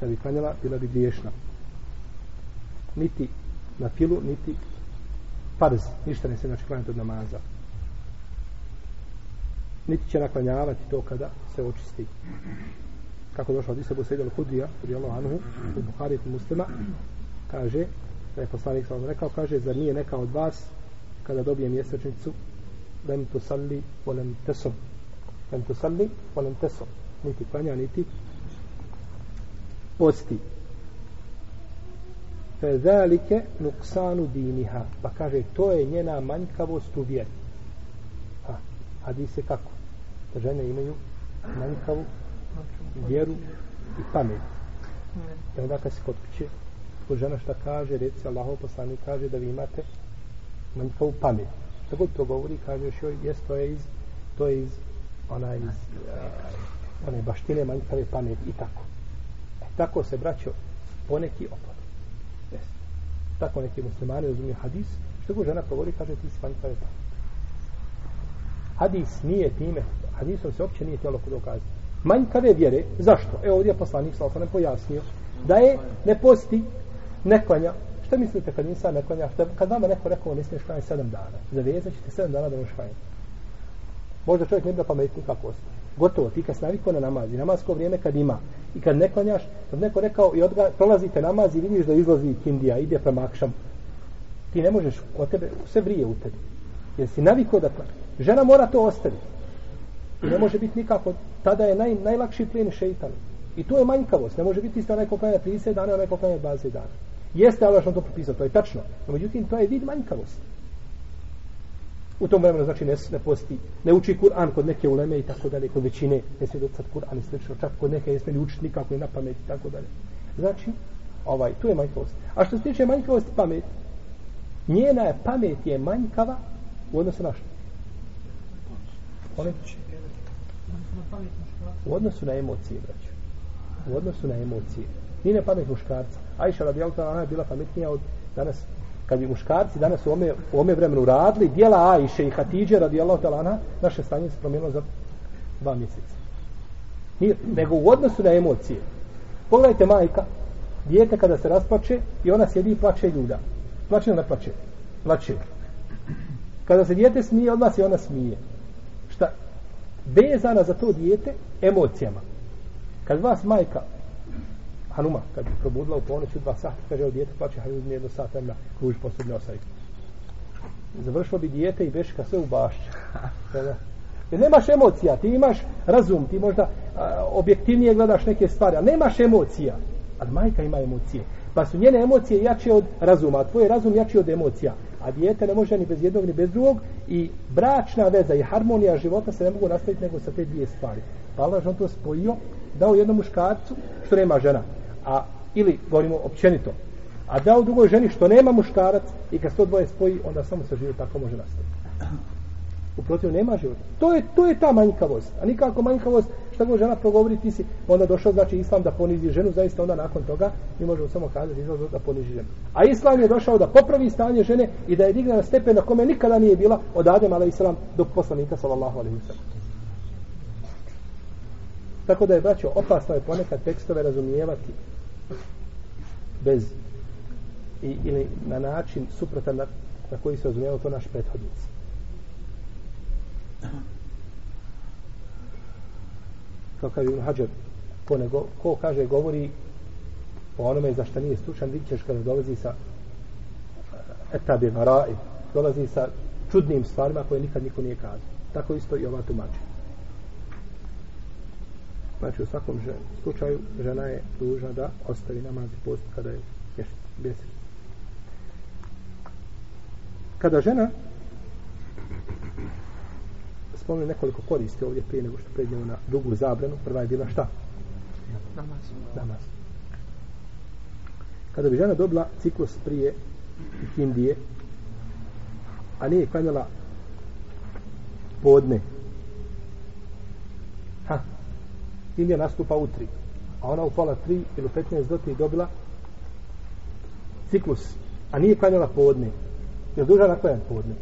kad bi klanjala bila bi griješna niti na filu niti farz ništa ne se znači klanjati od namaza niti će naklanjavati to kada se očisti. Kako došlo od Isa al-Hudija, radi Allah Anhu u Buhari i muslima kaže da je poslanik sam rekao, kaže, zar nije neka od vas kada dobije mjesečnicu lem mi salli volem tesom lem tu salli volem tesom niti klanja, niti posti fe zalike nuksanu diniha. Pa kaže, to je njena manjkavost u vjeri. Ha, hadise kako? Da žene imaju manjkavu vjeru i pamet i onda kad se kod kuće ko žena šta kaže, reci Allahov poslanik kaže da vi imate manjkavu pamet. Šta god to govori, kaže još joj, jes to je iz, to je iz, ona iz, uh, one baštine manjkave pamet i tako. E, tako se braćo poneki opad. Jes. Tako neki muslimani razumiju hadis, što god žena govori, kaže ti si manjkave pamet. Hadis nije time, hadisom se uopće nije tijelo kod dokazati. Manjkave vjere, zašto? Evo ovdje je poslanik sa osanem pojasnio da je ne posti ne klanja. Šta mislite kad insan ne klanja? Šta, kad vama neko rekao ne smiješ klanjati sedam dana, zavezat ćete sedam dana da možeš klanjati. Možda čovjek ne bi da pametni kako ostaje. Gotovo, ti kad naviko na namaz i namazko vrijeme kad ima i kad ne klanjaš, kad neko rekao i odga, prolazite namaz i vidiš da izlazi kindija, ide prema akšam, ti ne možeš, od tebe, sve vrije u tebi. Jer si naviko da klanja. Žena mora to ostaviti. I ne može biti nikako, tada je naj, najlakši plin šeitan. I to je manjkavost. Ne može biti isto onaj ko klanja 30 dana, onaj ko klanja 20 dana. Jeste Allah što to propisao, to je tačno. No, međutim, to je vid manjkavosti. U tom vremenu, znači, ne, ne posti, ne uči Kur'an kod neke uleme i tako dalje, kod većine, ne smije docati Kur'an i slično, čak kod neke ne smije učiti nikako i na pamet i tako dalje. Znači, ovaj, tu je manjkavost. A što se tiče manjkavosti pamet, njena je pamet je manjkava u odnosu na što? U odnosu na emocije, braću. U odnosu na emocije. Nije na pamet muškarca. Ajša radijalta ta'ala je bila pametnija od danas kad bi muškarci danas u ome, u ome vremenu radili dijela Ajše i Hatidže radijallahu talana, naše stanje se promijenilo za dva mjeseca. Nije, nego u odnosu na emocije. Pogledajte majka, dijete kada se rasplače i ona sjedi i plače ljuda. Plače ili ne plače? Plače. Kada se dijete smije, odmah se ona smije. Šta? Vezana za to dijete emocijama. Kad vas majka Hanuma, kad je probudila u ponoć dva sata, kaže, ovo dijete plaće, hajde uzmi jedno sat vremena, kruži posebno osaj. Završilo bi dijete i beška sve u bašću. Jer nemaš emocija, ti imaš razum, ti možda a, objektivnije gledaš neke stvari, ali nemaš emocija. A majka ima emocije. Pa su njene emocije jače od razuma, a tvoj razum jači od emocija. A dijete ne može ni bez jednog ni bez drugog i bračna veza i harmonija života se ne mogu nastaviti nego sa te dvije stvari. Pa Allah on to spojio, dao jednom muškarcu što nema žena a ili govorimo općenito a dao drugoj ženi što nema muškarac i kad to dvoje spoji onda samo se život tako može nastaviti u protiv nema života. To je, to je ta manjkavost. A nikako manjkavost šta god žena progovori ti si onda došao znači islam da ponizi ženu zaista onda nakon toga mi možemo samo kazati izlazno da ponizi ženu. A islam je došao da popravi stanje žene i da je digna na stepen na kome nikada nije bila od Adem ala islam do poslanika sallallahu alaihi sallam. Tako da je braćo opasno je ponekad tekstove razumijevati bez i, ili na način suprotan na, na koji se razumijeva to naš prethodnic. To kaže Ibn Hajar, ko, ko kaže govori o onome za što nije stručan, vidit ćeš kada dolazi sa eh, etabi varai, dolazi sa čudnim stvarima koje nikad niko nije kazao. Tako isto i ova tumačenja. Znači u svakom žen, slučaju žena je dužna da ostavi namaz i post kada je mjesec. Kada žena spomenu nekoliko koristi ovdje prije nego što pređemo na drugu zabranu, prva je bila šta?
Namaz.
Namaz. Kada bi žena dobila ciklus prije Indije, a nije klanjala podne, ha, Indija nastupa u tri. A ona u pola tri ili u 15 do tri dobila ciklus. A nije klanjala podne. Je duža na kojem podne?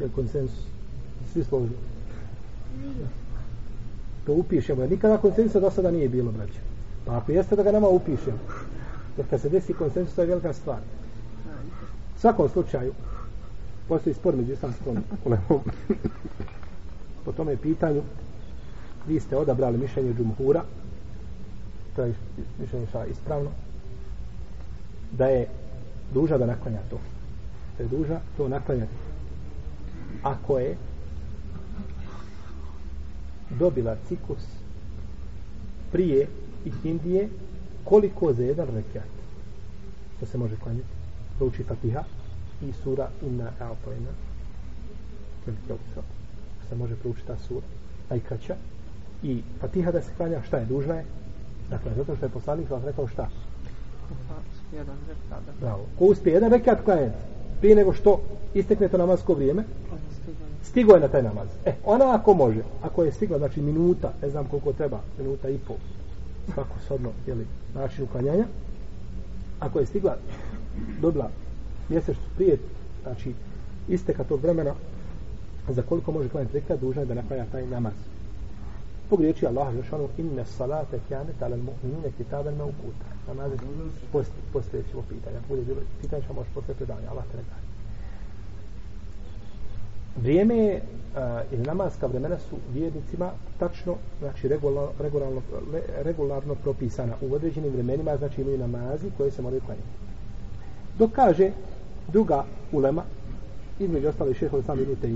Je konsensus? Svi složili. To upišemo. Jer nikada konsensusa do sada nije bilo, braće. Pa ako jeste da ga nama upišemo. Jer kad se desi konsensus, to je velika stvar. U svakom slučaju, postoji spor među islamskom ulemom. po tome pitanju, vi ste odabrali mišljenje džumhura to je mišljenje šta ispravno da je duža da naklanja to. Da je duža to naklanjati. Ako je dobila ciklus prije ikindije koliko za jedan rekiat? To se može klanjati. Prouči Fatiha i sura Inna A'tojna velike opisa se može proučiti ta sura. Najkraća. I Fatiha da se klanja šta je? Dužna je? Dakle zato što je poslanik vam rekao šta?
Jedan rekat.
bravo. Ko uspije jedan rekat klanjati prije nego što istekne to namasko vrijeme stigo je na taj namaz. E, ona ako može, ako je stigla, znači minuta, ne znam koliko treba, minuta i pol, svako sodno, jeli, način uklanjanja, ako je stigla, dobila mjesec prije, znači, isteka tog vremena, za koliko može klanjati rekla, dužna je da naklanja taj namaz. Zbog riječi Allaha Žešanu, inne salate kjane talal mu'minine kitaben me ukuta. Namaz je ono, post, postojećivo pitanja. Bude bilo pitanje, što možeš postoje predanje. Allah te ne daje. vrijeme je uh, ili namaska vremena su vjernicima tačno, znači regularno, regularno, regularno propisana u određenim vremenima, znači imaju namazi koje se moraju klanjati. Dok kaže druga ulema, između ostali šehovi sami idu te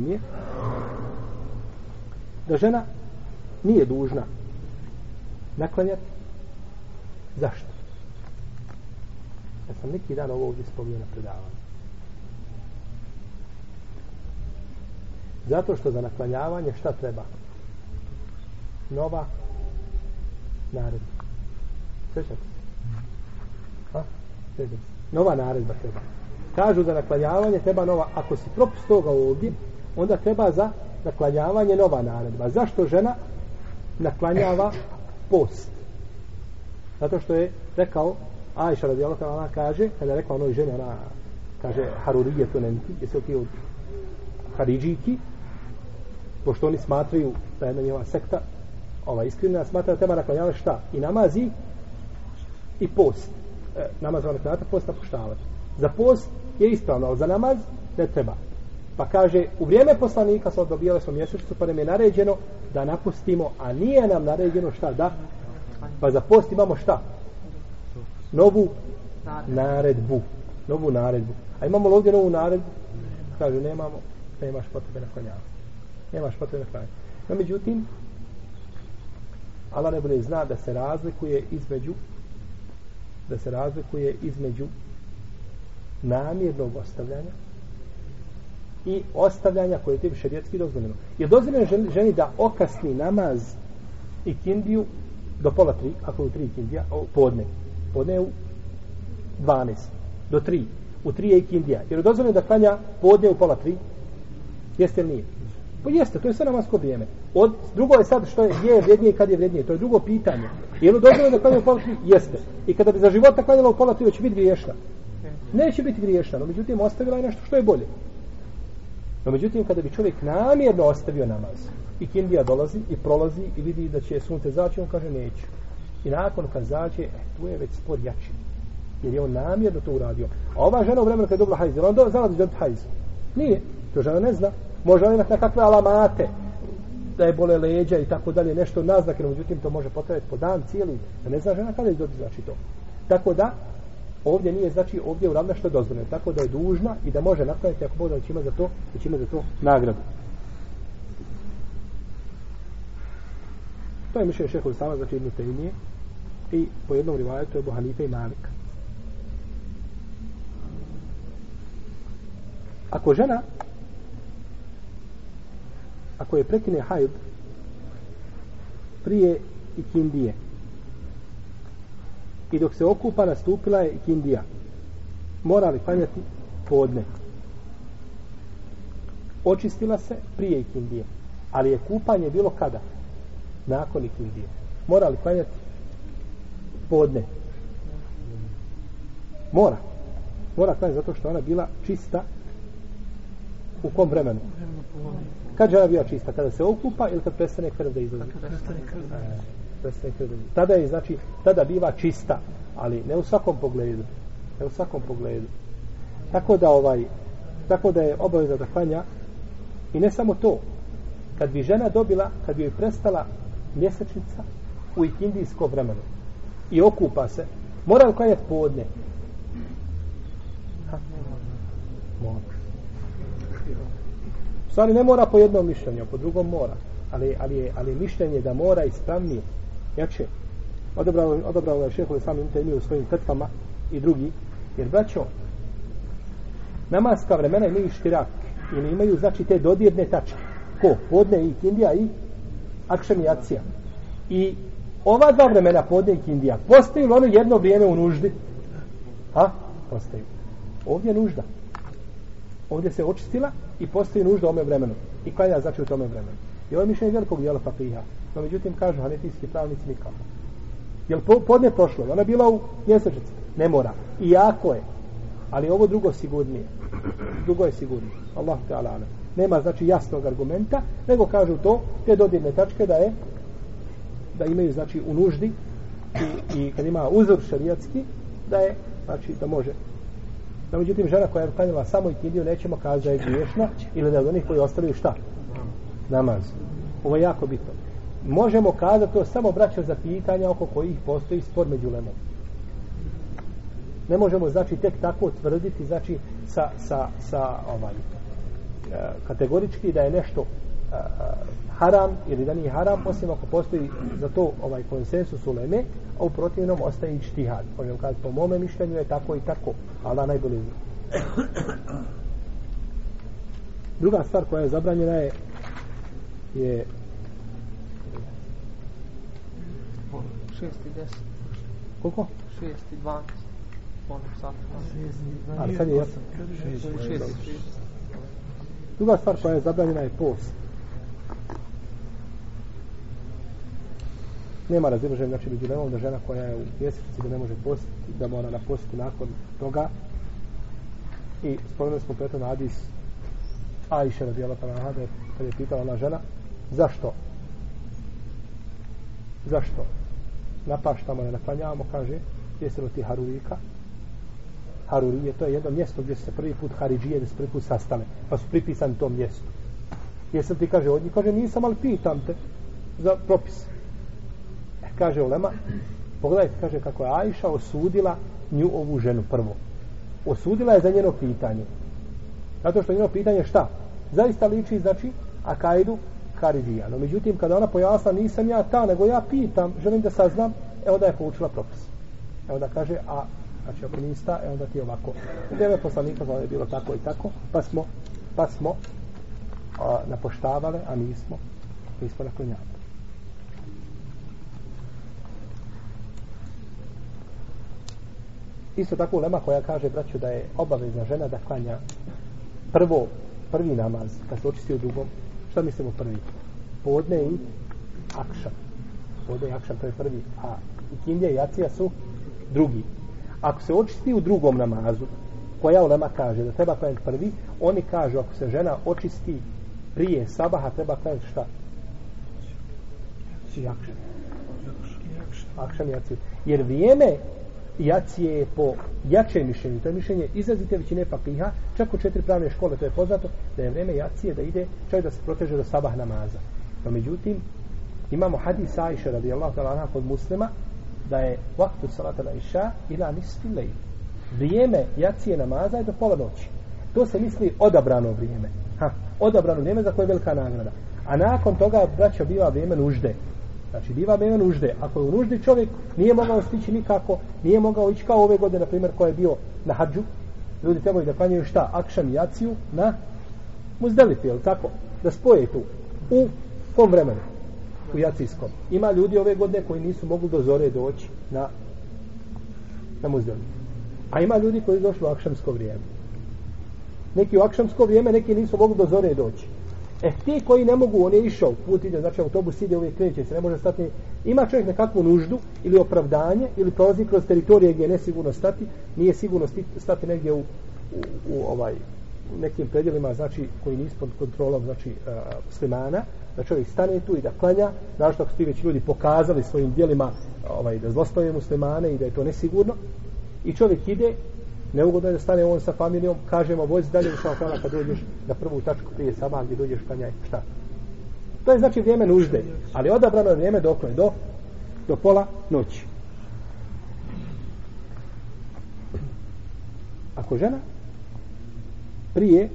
da žena nije dužna naklanjati. Zašto? Ja sam neki dan ovo ovdje spomio na predavanju. Zato što za naklanjavanje šta treba? Nova naredba. Svećate se? Nova naredba treba. Kažu za naklanjavanje treba nova. Ako si propust toga ovdje, onda treba za naklanjavanje nova naredba. Zašto žena naklanjava post? Zato što je rekao Ajša radijalaka ona kaže, kada je rekla onoj ženi, ona kaže Harurije to nemti, jesu ti od Haridžiki, pošto oni smatraju da je jedna njeva sekta ova iskrena, smatra da treba naklanjavati šta? I namazi i post. E, namaz vam naklanjavati, post napuštavati. Za post je ispravno, ali za namaz ne treba. Pa kaže, u vrijeme poslanika smo dobijali smo mjesečicu, pa nam je naređeno da napustimo, a nije nam naređeno šta da? Pa za post imamo šta? Novu naredbu. Novu naredbu. A imamo li ovdje novu naredbu? Kaže, nemamo, nemaš potrebe naklanjavati nemaš potrebe klanjati. No, međutim, Allah ne bude zna da se razlikuje između da se razlikuje između namjernog ostavljanja i ostavljanja koje je tim šerijetski dozvoljeno. Je dozvoljeno ženi, ženi da okasni namaz i kindiju do pola tri, ako je u tri kindija, o, podne. Podne je u 12, do tri. U tri je i kindija. Jer je dozvoljeno da klanja podne u pola tri? Jeste li nije? Pa jeste, to je sve namasko vrijeme. Od, drugo je sad što je, gdje je vrednije i kad je vrednije. To je drugo pitanje. Je li dozvoljeno da klanja u pola tri? Jeste. I kada bi za života klanjala u pola tri, će biti griješna. Neće biti griješna, no međutim ostavila je nešto što je bolje. No međutim, kada bi čovjek namjerno ostavio namaz, i kindija dolazi i prolazi i vidi da će sunce zaći, on kaže neću. I nakon kad zaće, eh, tu je već spor jači. Jer je on namjerno to uradio. A ova žena u vremenu kad je dobila hajz, do, znala da je dobila hajz. Nije. To žena ne zna može on imati nekakve alamate da je bole leđa i tako dalje nešto naznake, no međutim to može potrajati po dan cijeli, da ne zna žena kada je dobiti znači to. Tako da, ovdje nije znači ovdje u ravna što je dozvoljeno, tako da je dužna i da može napraviti ako bude da će ima za to, da će ima za to nagradu. To je mišljenje šehovi sama, znači jednu temije i po jednom rivajetu je Bohanife i Malik. Ako žena ako je prekine hajd prije ikindije i dok se okupa nastupila je Indija. mora li klanjati podne očistila se prije Indije. ali je kupanje bilo kada nakon Indije. mora li klanjati podne mora mora klanjati zato što ona bila čista u kom vremenu Kad žena bila čista? Kada se okupa ili kad prestane krv da izlazi? Prestane. Prestane krv da izlazi. Tada je, znači, tada biva čista, ali ne u svakom pogledu. Ne u svakom pogledu. Tako da ovaj, tako da je obaveza da klanja i ne samo to. Kad bi žena dobila, kad bi joj prestala mjesečnica u ikindijsko vremenu i okupa se, mora li klanjati podne? Mora. U stvari ne mora po jednom mišljenju, po drugom mora. Ali, ali, je, ali mišljenje da mora ispravnije. Jače. Odabrao, odabrao je šehovi samim imaju u svojim fetvama i drugi. Jer, braćo, namaska vremena imaju štirak. Ili imaju, znači, te dodirne tačke. Ko? Podne i Indija i Akšem i Acija. I ova dva vremena podne i Indija postaju li ono jedno vrijeme u nuždi? Ha? Postaju. Ovdje je nužda. Ovdje se očistila i postoji nužda u ome vremenu. I klanja znači u tome vremenu. I ovo je mišljenje velikog dijela papiha. No međutim kažu hanefijski pravnici nikako. Jel po, podne prošlo? Ona bila u mjesečici. Ne mora. I jako je. Ali ovo drugo sigurnije. Drugo je sigurnije. Allah te ala Nema znači jasnog argumenta, nego kažu to, te dodirne tačke da je da imaju znači u nuždi i, i kad ima uzor šarijatski da je znači da može da međutim, žena koja je klanjala samo i kindiju, nećemo kazati da je griješna ili da je od onih koji ostavljaju šta? Namaz. Ovo je jako bitno. Možemo kazati to samo braća za pitanja oko kojih postoji spor među lemom. Ne možemo, znači, tek tako tvrditi, znači, sa, sa, sa ovaj, e, kategorički da je nešto uh, haram ili da nije haram, osim ako postoji za to ovaj konsensus u leme, a u protivnom ostaje i. Možemo kazati, po mome mišljenju je tako i tako, Allah najbolje zna. Druga stvar koja je zabranjena je je
6 i 10.
Koliko?
6 i 12. Ono.
Ali sad je jasno.
6 i 6.
Druga stvar koja je zabranjena je post. nema razilaženja znači među lemom da žena koja je u mjesecici da ne može postiti, da mora napostiti nakon toga i spomenuli smo preto na Adis radijala pa na Hade kad je pitala ona žena zašto zašto napaštamo ne naklanjavamo kaže jesi ti Harurika Harurije to je jedno mjesto gdje se prvi put Haridžije gdje se prvi put sastale pa su pripisani tom mjestu Jesam ti kaže od njih kaže nisam ali pitam te za propis E, kaže Ulema, pogledajte, kaže kako je Ajša osudila nju ovu ženu prvo. Osudila je za njeno pitanje. Zato što njeno pitanje šta? Zaista liči, znači, akajdu Karidija. No, međutim, kada ona pojasna, nisam ja ta, nego ja pitam, želim da saznam, evo da je poučila propis. Evo da kaže, a znači ako nista, evo da ti je ovako. U tebe poslanika je bilo tako i tako, pa smo, pa smo a, napoštavale, a nismo, pa nismo naklonjavali. Isto tako ulema koja kaže, braću, da je obavezna žena da klanja prvo, prvi namaz, kad se očisti u drugom. Šta mislimo prvi? Podne i akšan. Podne i akšan, to je prvi. A i kindija i jacija su drugi. Ako se očisti u drugom namazu, koja ulema kaže da treba klanjati prvi, oni kažu ako se žena očisti prije sabaha, treba klanjati šta? I akšan. Akšan i jaciju. Jer vrijeme jacije je po jače mišljenju, to je mišljenje izrazite većine papiha, čak u četiri pravne škole, to je poznato, da je vreme jacije da ide čak da se proteže do sabah namaza. No međutim, imamo hadis Aisha radijallahu ta'ala anha kod muslima, da je vaktu salata na iša ila nisfi lej. Vrijeme jacije namaza je do pola noći. To se misli odabrano vrijeme. Ha, odabrano vrijeme za koje je velika nagrada. A nakon toga, braćo, biva vrijeme nužde. Znači, biva me nužde. Ako je u nuždi čovjek nije mogao stići nikako, nije mogao ići kao ove godine, na primjer, ko je bio na hađu, ljudi trebaju da klanjaju šta? Akšan i jaciju na muzdelifi, je tako? Da spoje tu. U kom vremenu? U jacijskom. Ima ljudi ove godine koji nisu mogli do zore doći na, na muzdelifi. A ima ljudi koji došli u akšamsko vrijeme. Neki u akšamsko vrijeme, neki nisu mogli do zore doći. E, ti koji ne mogu, on je išao, put ide, znači autobus ide, uvijek kreće se, ne može stati. Ima čovjek nekakvu nuždu ili opravdanje, ili prolazi kroz teritorije gdje je nesigurno stati, nije sigurno stati negdje u, u, u ovaj, u nekim predjelima, znači, koji nisu pod kontrolom, znači, e, uh, slimana, da čovjek stane tu i da klanja, znači, ako su ti već ljudi pokazali svojim dijelima ovaj, da zlostavljaju muslimane i da je to nesigurno, i čovjek ide neugodno je da stane on sa familijom, kažemo vozi dalje u šafrana kad dođeš na prvu tačku prije sama gdje dođeš klanjaj, šta? To je znači vrijeme nužde, ali odabrano je vrijeme dok je do, do pola noći. Ako žena prije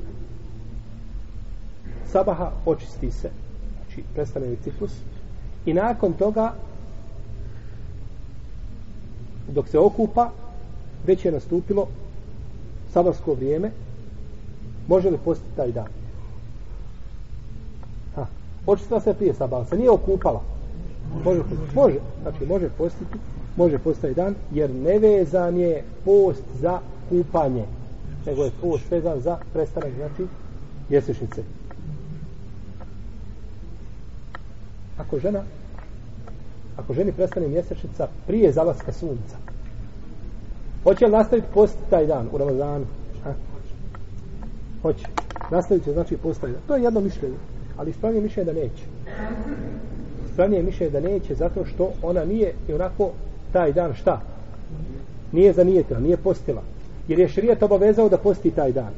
sabaha očisti se znači prestane li ciklus i nakon toga dok se okupa već je nastupilo sabarsko vrijeme može li postiti taj dan ha. očistila se prije sabaha se nije okupala može, može, znači može postiti može postati dan jer nevezan je post za kupanje nego je post vezan za prestanak znači mjesečnice ako žena ako ženi prestane mjesečnica prije zalaska sunca hoće li nastaviti post taj dan u Ramazanu? Ha? hoće. Nastavit će znači post taj dan. To je jedno mišljenje ali ispravnije mišljenje da neće. Ispravnije mišljenje da neće zato što ona nije i onako taj dan šta? Nije zanijetila, nije postila. Jer je šrijet obavezao da posti taj dan.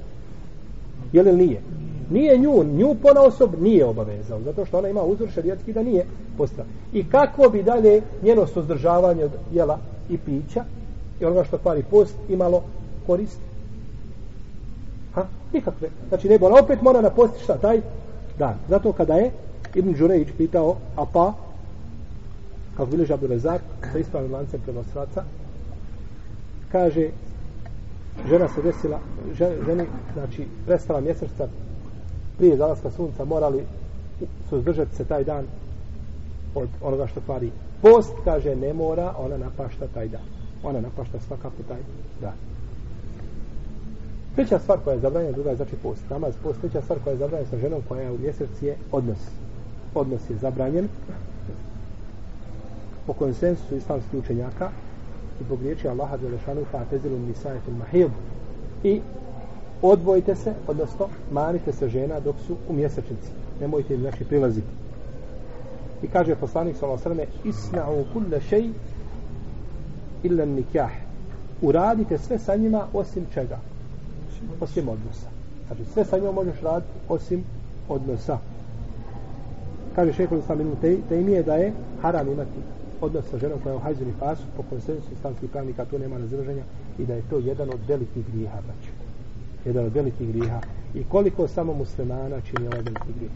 Je li nije? Nije nju, nju pona osob nije obavezao zato što ona ima uzor šrijetski da nije postila. I kako bi dalje njeno suzdržavanje od jela i pića i onoga što kvari post imalo korist. Ha, nikakve. Znači ne ona opet mora napostiti šta? Taj dan. Zato kada je Ibn Đurejić pitao a pa? Kako bilježi Abdu Rezak sa ispravnim lancem prenosilaca kaže žena se desila ženi znači prestala mjeseca prije zalaska sunca morali suzdržati se taj dan od onoga što kvari post. Kaže ne mora ona napašta taj dan ona napašta svakako taj dan treća stvar koja je zabranjena druga je znači post namaz post. Treća stvar koja je zabranjena sa ženom koja je u mjesec je odnos. Odnos je zabranjen po konsensusu islamskih učenjaka i zbog riječi Allaha Đelešanu fa'tezilu nisajetul mahib i odvojite se, odnosno manite se žena dok su u mjesečnici. Nemojte im znači prilaziti. I kaže poslanik sallallahu alejhi ve selleme isna'u kulli shay illa nikah. Uradite sve sa njima osim čega? Osim odnosa. Znači sve sa njima možeš raditi osim odnosa. Kaže šehol islam ibn Tejmije da je haram imati odnos sa ženom koja je u hajzuni pasu po konsensu islamskih pravnika tu nema razvrženja i da je to jedan od velikih grijeha znači jedan od velikih grijeha. I koliko samo muslimana čini ovaj veliki grijeh?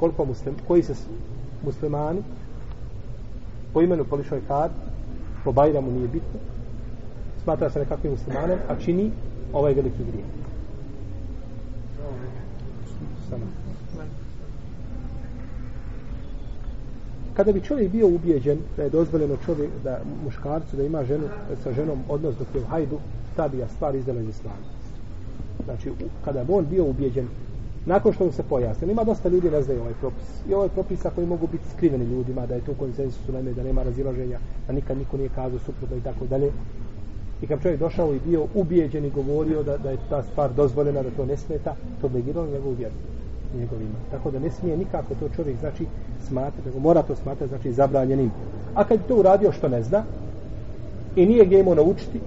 Koliko muslim, koji se muslimani po imenu polišoj karti po Bajramu nije bitno. Smatra se nekakvim muslimanom a čini ovaj veliki grije. samo. Kada bi čovjek bio ubijeđen da je dozvoljeno čovjek da muškarcu da ima ženu sa ženom odnos dok je u hajdu ta bi ja stvar izdala iz islama. Znači kada bi on bio ubijeđen nakon što mu se pojasni ima dosta ljudi ne znaju ovaj propis i ovaj propis koji mogu biti skriveni ljudima da je to konsensus u neme da nema razilaženja da nikad niko nije kazao suprotno i tako dalje i kad čovjek došao i bio ubijeđen i govorio da, da je ta stvar dozvoljena da to ne smeta to negirao njegovu vjeru njegovima. Tako da ne smije nikako to čovjek znači smatra, nego mora to smatrati znači zabranjenim. A kad to uradio što ne zna i nije ga imao naučiti,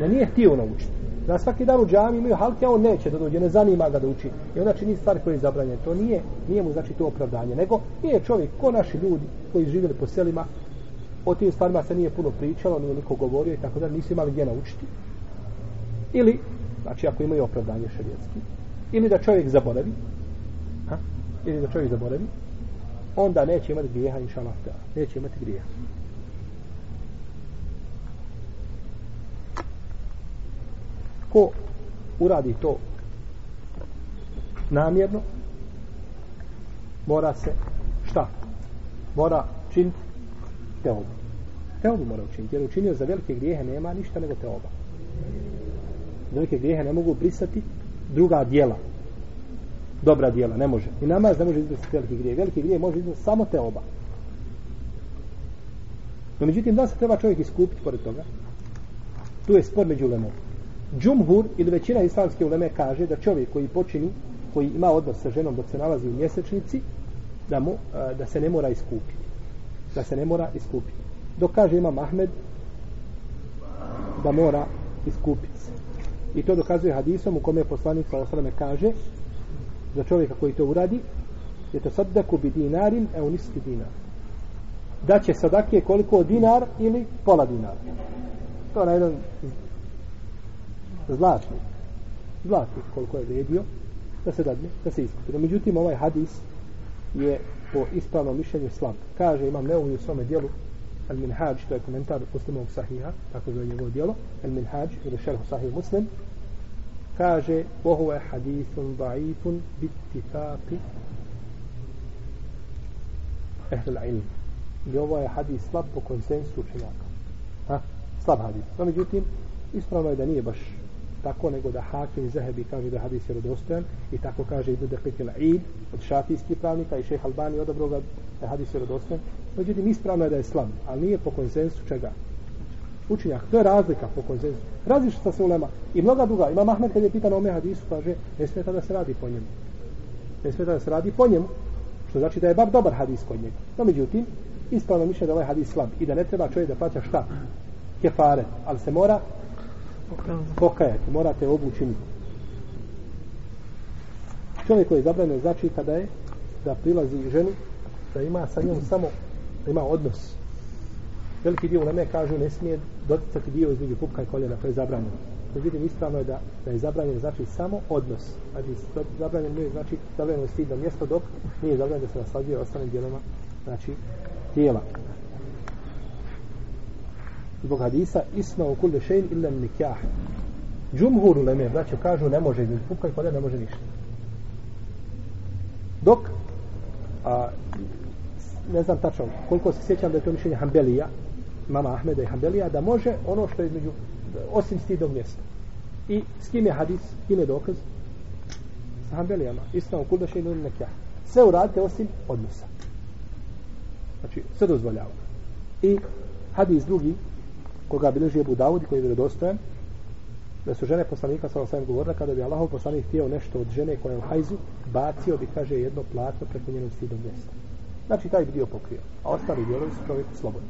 ne nije htio naučiti. Na svaki dan u džami imaju halke, a on neće da dođe, ne zanima ga da uči. I onda čini stvari koje je zabranjene. To nije, nije mu znači to opravdanje, nego nije čovjek, ko naši ljudi koji živjeli po selima, o tim stvarima se nije puno pričalo, nije niko govorio i tako da nisu imali gdje naučiti. Ili, znači ako imaju opravdanje šarijetski, ili da čovjek zaboravi, ha? ili da čovjek zaboravi, onda neće imati grijeha, inša Allah, neće imati grijeha. Ko uradi to namjerno, mora se, šta? Mora činiti teobu. Teobu mora učiniti, jer učinio za velike grijehe nema ništa nego teoba. Velike grijehe ne mogu brisati druga dijela, dobra dijela, ne može. I namaz ne može izbrisati veliki grije. Veliki grije može izbrisati samo te oba. No, međutim, da se treba čovjek iskupiti pored toga? Tu je spor među lemom. Džumhur ili većina islamske uleme kaže da čovjek koji počini, koji ima odnos sa ženom dok se nalazi u mjesečnici, da, mu, e, da se ne mora iskupiti. Da se ne mora iskupiti. Dok kaže ima Mahmed da mora iskupiti se. I to dokazuje hadisom u kome poslanik sa osrame kaže za čovjeka koji to uradi je to sadaku bi dinarin e uniski dinar da će sadake koliko dinar ili pola dinara to je na jedan Dakle, zlatni Zlatnik koliko je vredio, da se dadne, da se iskupi. No, međutim, ovaj hadis je po ispravnom mišljenju slab. Kaže, imam neuvi u svome dijelu Al Minhaj, to je komentar muslimovog sahiha, tako zove njegovo dijelo, Al Minhaj, ili šerhu sahih muslim, kaže, وهو je ضعيف باتفاق bittifaqi ehl ilm. I ovo je hadis slab po konsensu učenjaka. Ha? Slab hadis. No, međutim, ispravno je da nije baš tako, nego da Hakim i Zahebi kaže da hadis je rodostojan i tako kaže Ibn Deklik il od šafijskih pravnika i šeha Albani odabro ga da hadis je rodostojan. Međutim, ispravno je da je slab, ali nije po konsensu čega? Učinjak, To je razlika po konsensu. Različita se ulema. I mnoga druga. Ima Mahmed kad je pitan o ome hadisu, kaže, ne smeta da se radi po njemu. Ne smeta da se radi po njemu. Što znači da je bar dobar hadis kod njega. No, međutim, ispravno mišlje da ovaj hadis slab i da ne treba čovjek da plaća šta? Kefare. Ali se mora pokajati. Morate obu. Čovjek koji je zabranjen znači kada je da prilazi ženi da ima sa njom samo da ima odnos. Veliki dio u kažu ne smije doticati dio između pupka i koljena, to je zabranjeno. Međutim, ispravno je da, da je zabranjeno znači samo odnos. Znači, zabranjeno nije znači zabranjeno stidno mjesto dok nije zabranjeno da se naslađuje ostalim dijelama znači tijela. Zbog hadisa isma u kulli šein illa nikah. Džumhur uleme Leme, znači kažu ne može između pupka i koljena ne može ništa. Dok a, ne znam tačno koliko se sjećam da je to mišljenje Hanbelija mama Ahmeda i Hanbelija da može ono što je između osim stidog mjesta. I s kim je hadis kim je dokaz? Sa Hanbelijama. Isma u kulli še illa nekja sve uradite osim odnosa. Znači sve dozvoljava. I hadis drugi koga bilježi Ebu Dawud koji je vjerodostojan da su žene poslanika sa osam govorila kada bi Allahov poslanik htio nešto od žene koja je u hajzu bacio bi kaže jedno platno preko njenog stidog mjesta Znači taj bi dio pokrio. A ostali dijelovi su čovjeku slobodni.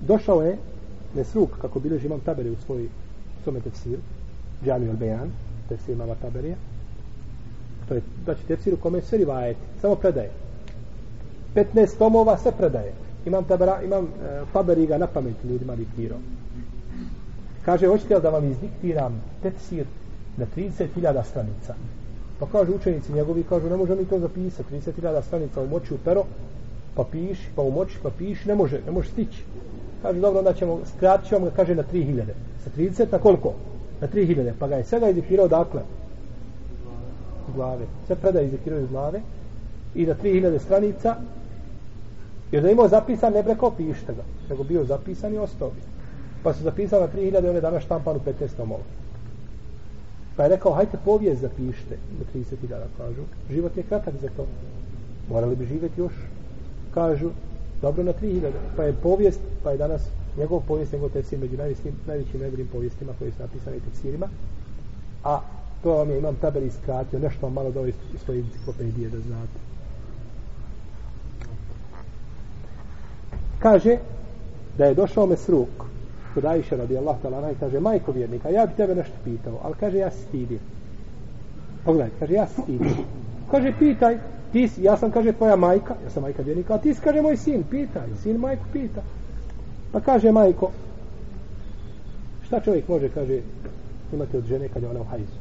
Došao je Nesruk kako bilježi imam taberi u svoj svome tefsiru, Džami al Bejan, tefsir imama taberija. To je, znači, tefsir u kome sve rivajeti, samo predaje. 15 tomova sve predaje. Imam, tabera, imam e, taberi ga na pamet ljudima diktirao. Kaže, hoćete li da vam izdiktiram tefsir na 30.000 stranica? Pa kažu učenici njegovi, kažu, ne može mi to zapisati, 30.000 stranica umoči u pero, pa piši, pa umoči, pa piši, ne može, ne može stići. Kaže, dobro, onda ćemo, skratit ćemo kaže, na 3.000. Sa 30 na koliko? Na 3.000. Pa ga je svega izdiktirao dakle? Iz glave. Sve preda izdiktirao iz glave. I na 3.000 stranica, jer da imao zapisan, ne breko, pišite ga. Nego bio zapisan i ostao bi. Pa su zapisali na 3.000, on je danas štampan u 15 molu. Pa je rekao, hajte povijest zapišite do 30 dana kažu. Život je kratak za to. Morali bi živjeti još. Kažu, dobro na 3.000. Pa je povijest, pa je danas njegov povijest, njegov tefsir među najvećim, najvećim najboljim povijestima koji su napisani tefsirima. A to vam je imam taber iskratio, nešto malo do iz svoje enciklopedije da znate. Kaže da je došao Mesruk, kod Ajše radi Allah talana i kaže majko vjernika, ja bi tebe nešto pitao, ali kaže ja stidim. Pogledaj, kaže ja stidim. Kaže pitaj, ti si, ja sam kaže tvoja majka, ja sam majka vjernika, a ti si kaže moj sin, pitaj, sin majku pita. Pa kaže majko, šta čovjek može, kaže, imate od žene kad je ona u hajzu.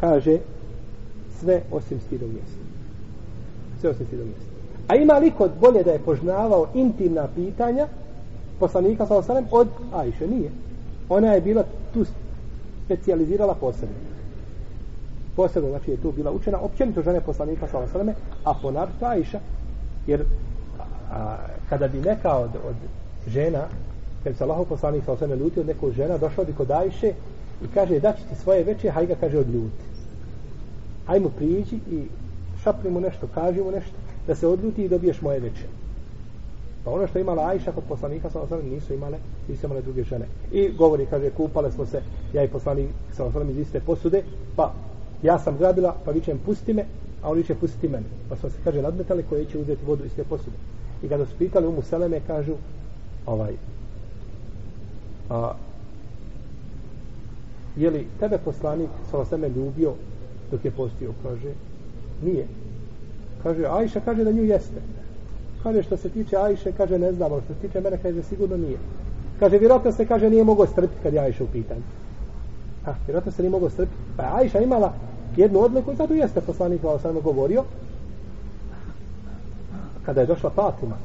Kaže, sve osim stidog mjesta. Sve osim stidog mjesta. A ima li kod bolje da je poznavao intimna pitanja, poslanika sa osanem od Ajše, nije. Ona je bila tu specijalizirala posebno. Posebno, znači je tu bila učena općenito žene poslanika sa osaneme, a ponar Ajša. Jer a, kada bi neka od, od žena, kad bi se Allahov poslanik sa osaneme ljutio neko žena, došla bi kod Ajše i kaže, da ti svoje veće, hajga kaže od ljuti. Hajmo priđi i šapni mu nešto, kaži mu nešto, da se odljuti i dobiješ moje veće. Pa ono što je imala Ajša kod poslanika sa osam nisu imale, nisu imale druge žene. I govori, kaže, kupale smo se, ja i poslanik sa osam iz iste posude, pa ja sam grabila, pa vi pusti me, a oni će pustiti mene. Pa smo se, kaže, nadmetali koje će uzeti vodu iz te posude. I kada su pitali umu Seleme, kažu, ovaj, a, je li tebe poslanik sa osam ljubio dok je postio? Kaže, nije. Kaže, Ajša kaže da nju jeste. Kaže što se tiče Ajše, kaže ne znamo, što se tiče mene, kaže sigurno nije. Kaže, vjerojatno se, kaže, nije mogao strpiti kad je Ajša u pitanju. A, vjerojatno se nije mogao strpiti. Pa je Ajša imala jednu odliku i zato jeste poslanik Allah sam govorio kada je došla Fatima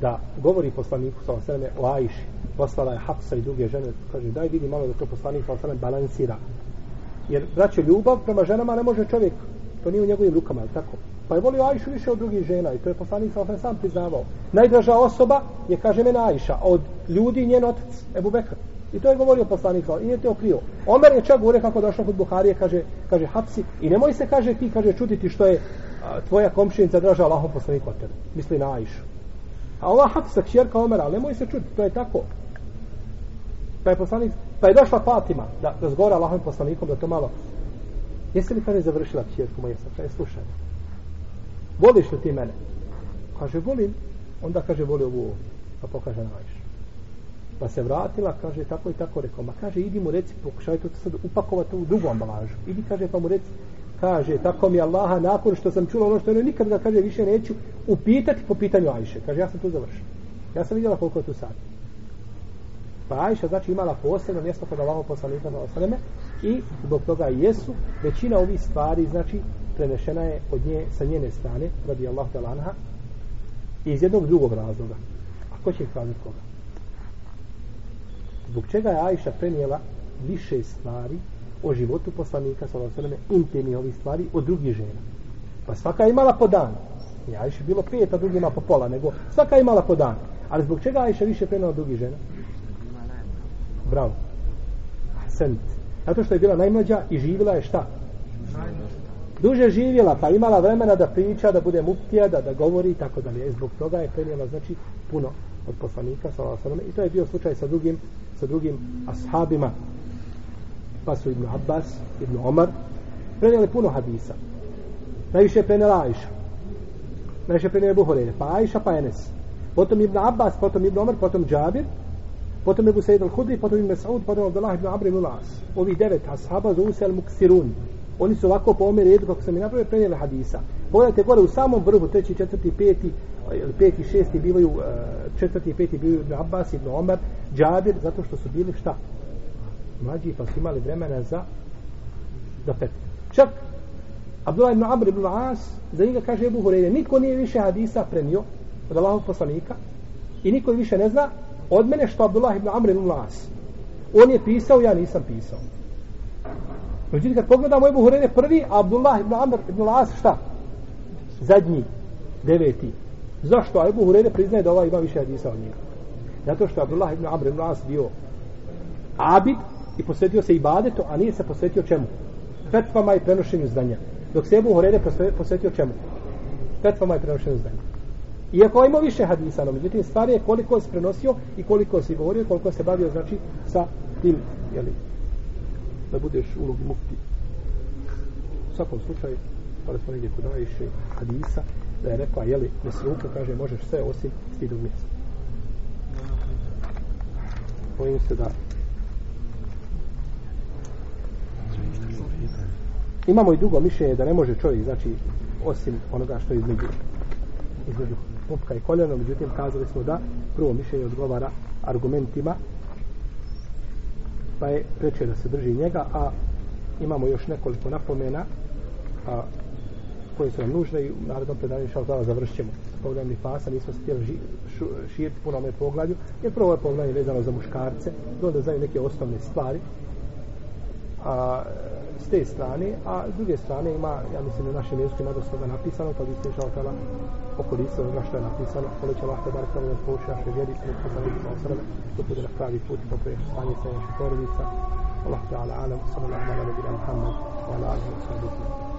da govori poslaniku sa osreme o Ajši poslala je Hafsa i druge žene kaže daj vidi malo da to poslanik sa osreme balansira jer braće ljubav prema ženama ne može čovjek to nije u njegovim rukama je tako pa je volio Ajšu više od drugih žena i to je poslanik sa osreme sam priznavao najdraža osoba je kaže mene Ajša od ljudi njen otac Ebu Bekr I to je govorio poslanik i nije te okrio. Omer je čak gore kako došao kod Buharije, kaže, kaže Hapsi, i nemoj se, kaže, ti, kaže, čutiti što je a, tvoja komšinica draža Allahom poslanik od tebe. Misli na Ajšu. A ova Hapsa, kćerka Omera, ali nemoj se čuti, to je tako. Pa je poslanik, pa je došla Fatima da razgovara Allahom poslanikom da to malo. Jesi li kaže, završila kćerku moja sa? Kaže, slušaj. Voliš li ti mene? Kaže, volim. Onda kaže, voli ovu. Pa pokaže na Ajšu. Pa se vratila, kaže, tako i tako rekao. Ma kaže, idi mu reci, pokušaj to sad upakovati u drugu ambalažu. Idi, kaže, pa mu reci, kaže, tako mi Allaha, nakon što sam čula ono što je nikad ga, kaže, više neću upitati po pitanju Ajše. Kaže, ja sam tu završio. Ja sam vidjela koliko je tu sad. Pa Ajša, znači, imala posebno mjesto kod Allahov poslanika na osaleme i zbog toga jesu većina ovih stvari, znači, prenešena je od nje, sa njene strane, radi Allah talanha, iz jednog drugog razloga. A ko će kazati koga? zbog čega je Ajša prenijela više stvari o životu poslanika sa osaleme intimni ovih stvari od drugih žena. Pa svaka je imala po dan. I Ajša bilo pet, a drugima po pola, nego svaka je imala po dan. Ali zbog čega Ajša više prenijela od drugih žena? Bravo. Ahsent. Zato što je bila najmlađa i živjela je šta? Duže živjela, pa imala vremena da priča, da bude muftija, da, da govori i tako dalje. E, zbog toga je prenijela, znači, puno od poslanika, sallallahu alejhi i to je bio slučaj sa drugim sa drugim ashabima pa su Ibn Abbas, Ibn Omar prenijeli puno hadisa najviše je prenijela Ajša najviše je prenijela Buhorene pa Ajša pa Enes potom Ibn Abbas, potom Ibn Omar, potom Džabir potom Ebu Sejid al-Hudri potom Ibn Mas'ud, potom Abdullah Ibn Amr Ibn As ovi devet ashaba zovu se al-Muksirun oni su ovako po ome redu kako sam i napravio prenijeli hadisa pogledajte gore u samom vrhu treći, četvrti, peti ili peti, šesti bivaju e, četvrti i peti bivaju Ibn Abbas, Ibn Omar Džabir, zato što su bili šta? Mlađi pa su imali vremena za da pet. Čak Abdullah ibn Amr ibn As za njega kaže Ebu Hureyre niko nije više hadisa prenio od Allahog poslanika i niko više ne zna od mene što Abdullah ibn Amr ibn As on je pisao, ja nisam pisao Međutim, kad pogledamo Ebu Hurene prvi, a Abdullah ibn Amr ibn As šta? Zadnji, deveti. Zašto? A Ebu Hurene priznaje da ova ima više hadisa od njega. Zato što Abdullah ibn Amr ibn As bio abid i posvetio se ibadetu, a nije se posvetio čemu? Fetvama i prenošenju znanja. Dok se Ebu Hurene posvetio čemu? Fetvama i prenošenju znanja. Iako ima više hadisa, no međutim stvar je koliko se prenosio i koliko se govorio, koliko se bavio, znači, sa tim, jeli, da budeš ulogi mukti. U svakom slučaju, pa smo negdje kod najviše hadisa, da je rekla, jeli, mesruku, kaže, možeš sve osim stidog mjesta. Bojim se da imamo i drugo mišljenje da ne može čovjek, znači, osim onoga što je između između pupka i koljena, međutim, kazali smo da prvo mišljenje odgovara argumentima pa je preče da se drži njega, a imamo još nekoliko napomena a, koje su nam nužne i u narodnom predanju šal zala završit ćemo. Pogledam mi fasa, nismo se htjeli ži, šu, širiti puno ome pogledu, jer prvo je pogledanje vezano za muškarce, onda znaju neke osnovne stvari, a, s te strane, a s druge strane ima, ja mislim, na našem jeziku ima dosta napisano, pa vi ste išao tala okoristio onoga što je napisano, ali će lahko bar prvo da pouči naše vjeri, sve to sam vidio osrme, to bude na pravi put, to je stanje sa naših porodica, Allah ta'ala, alam, sallallahu ala nabila Muhammad, wa ala alihi wa sallam.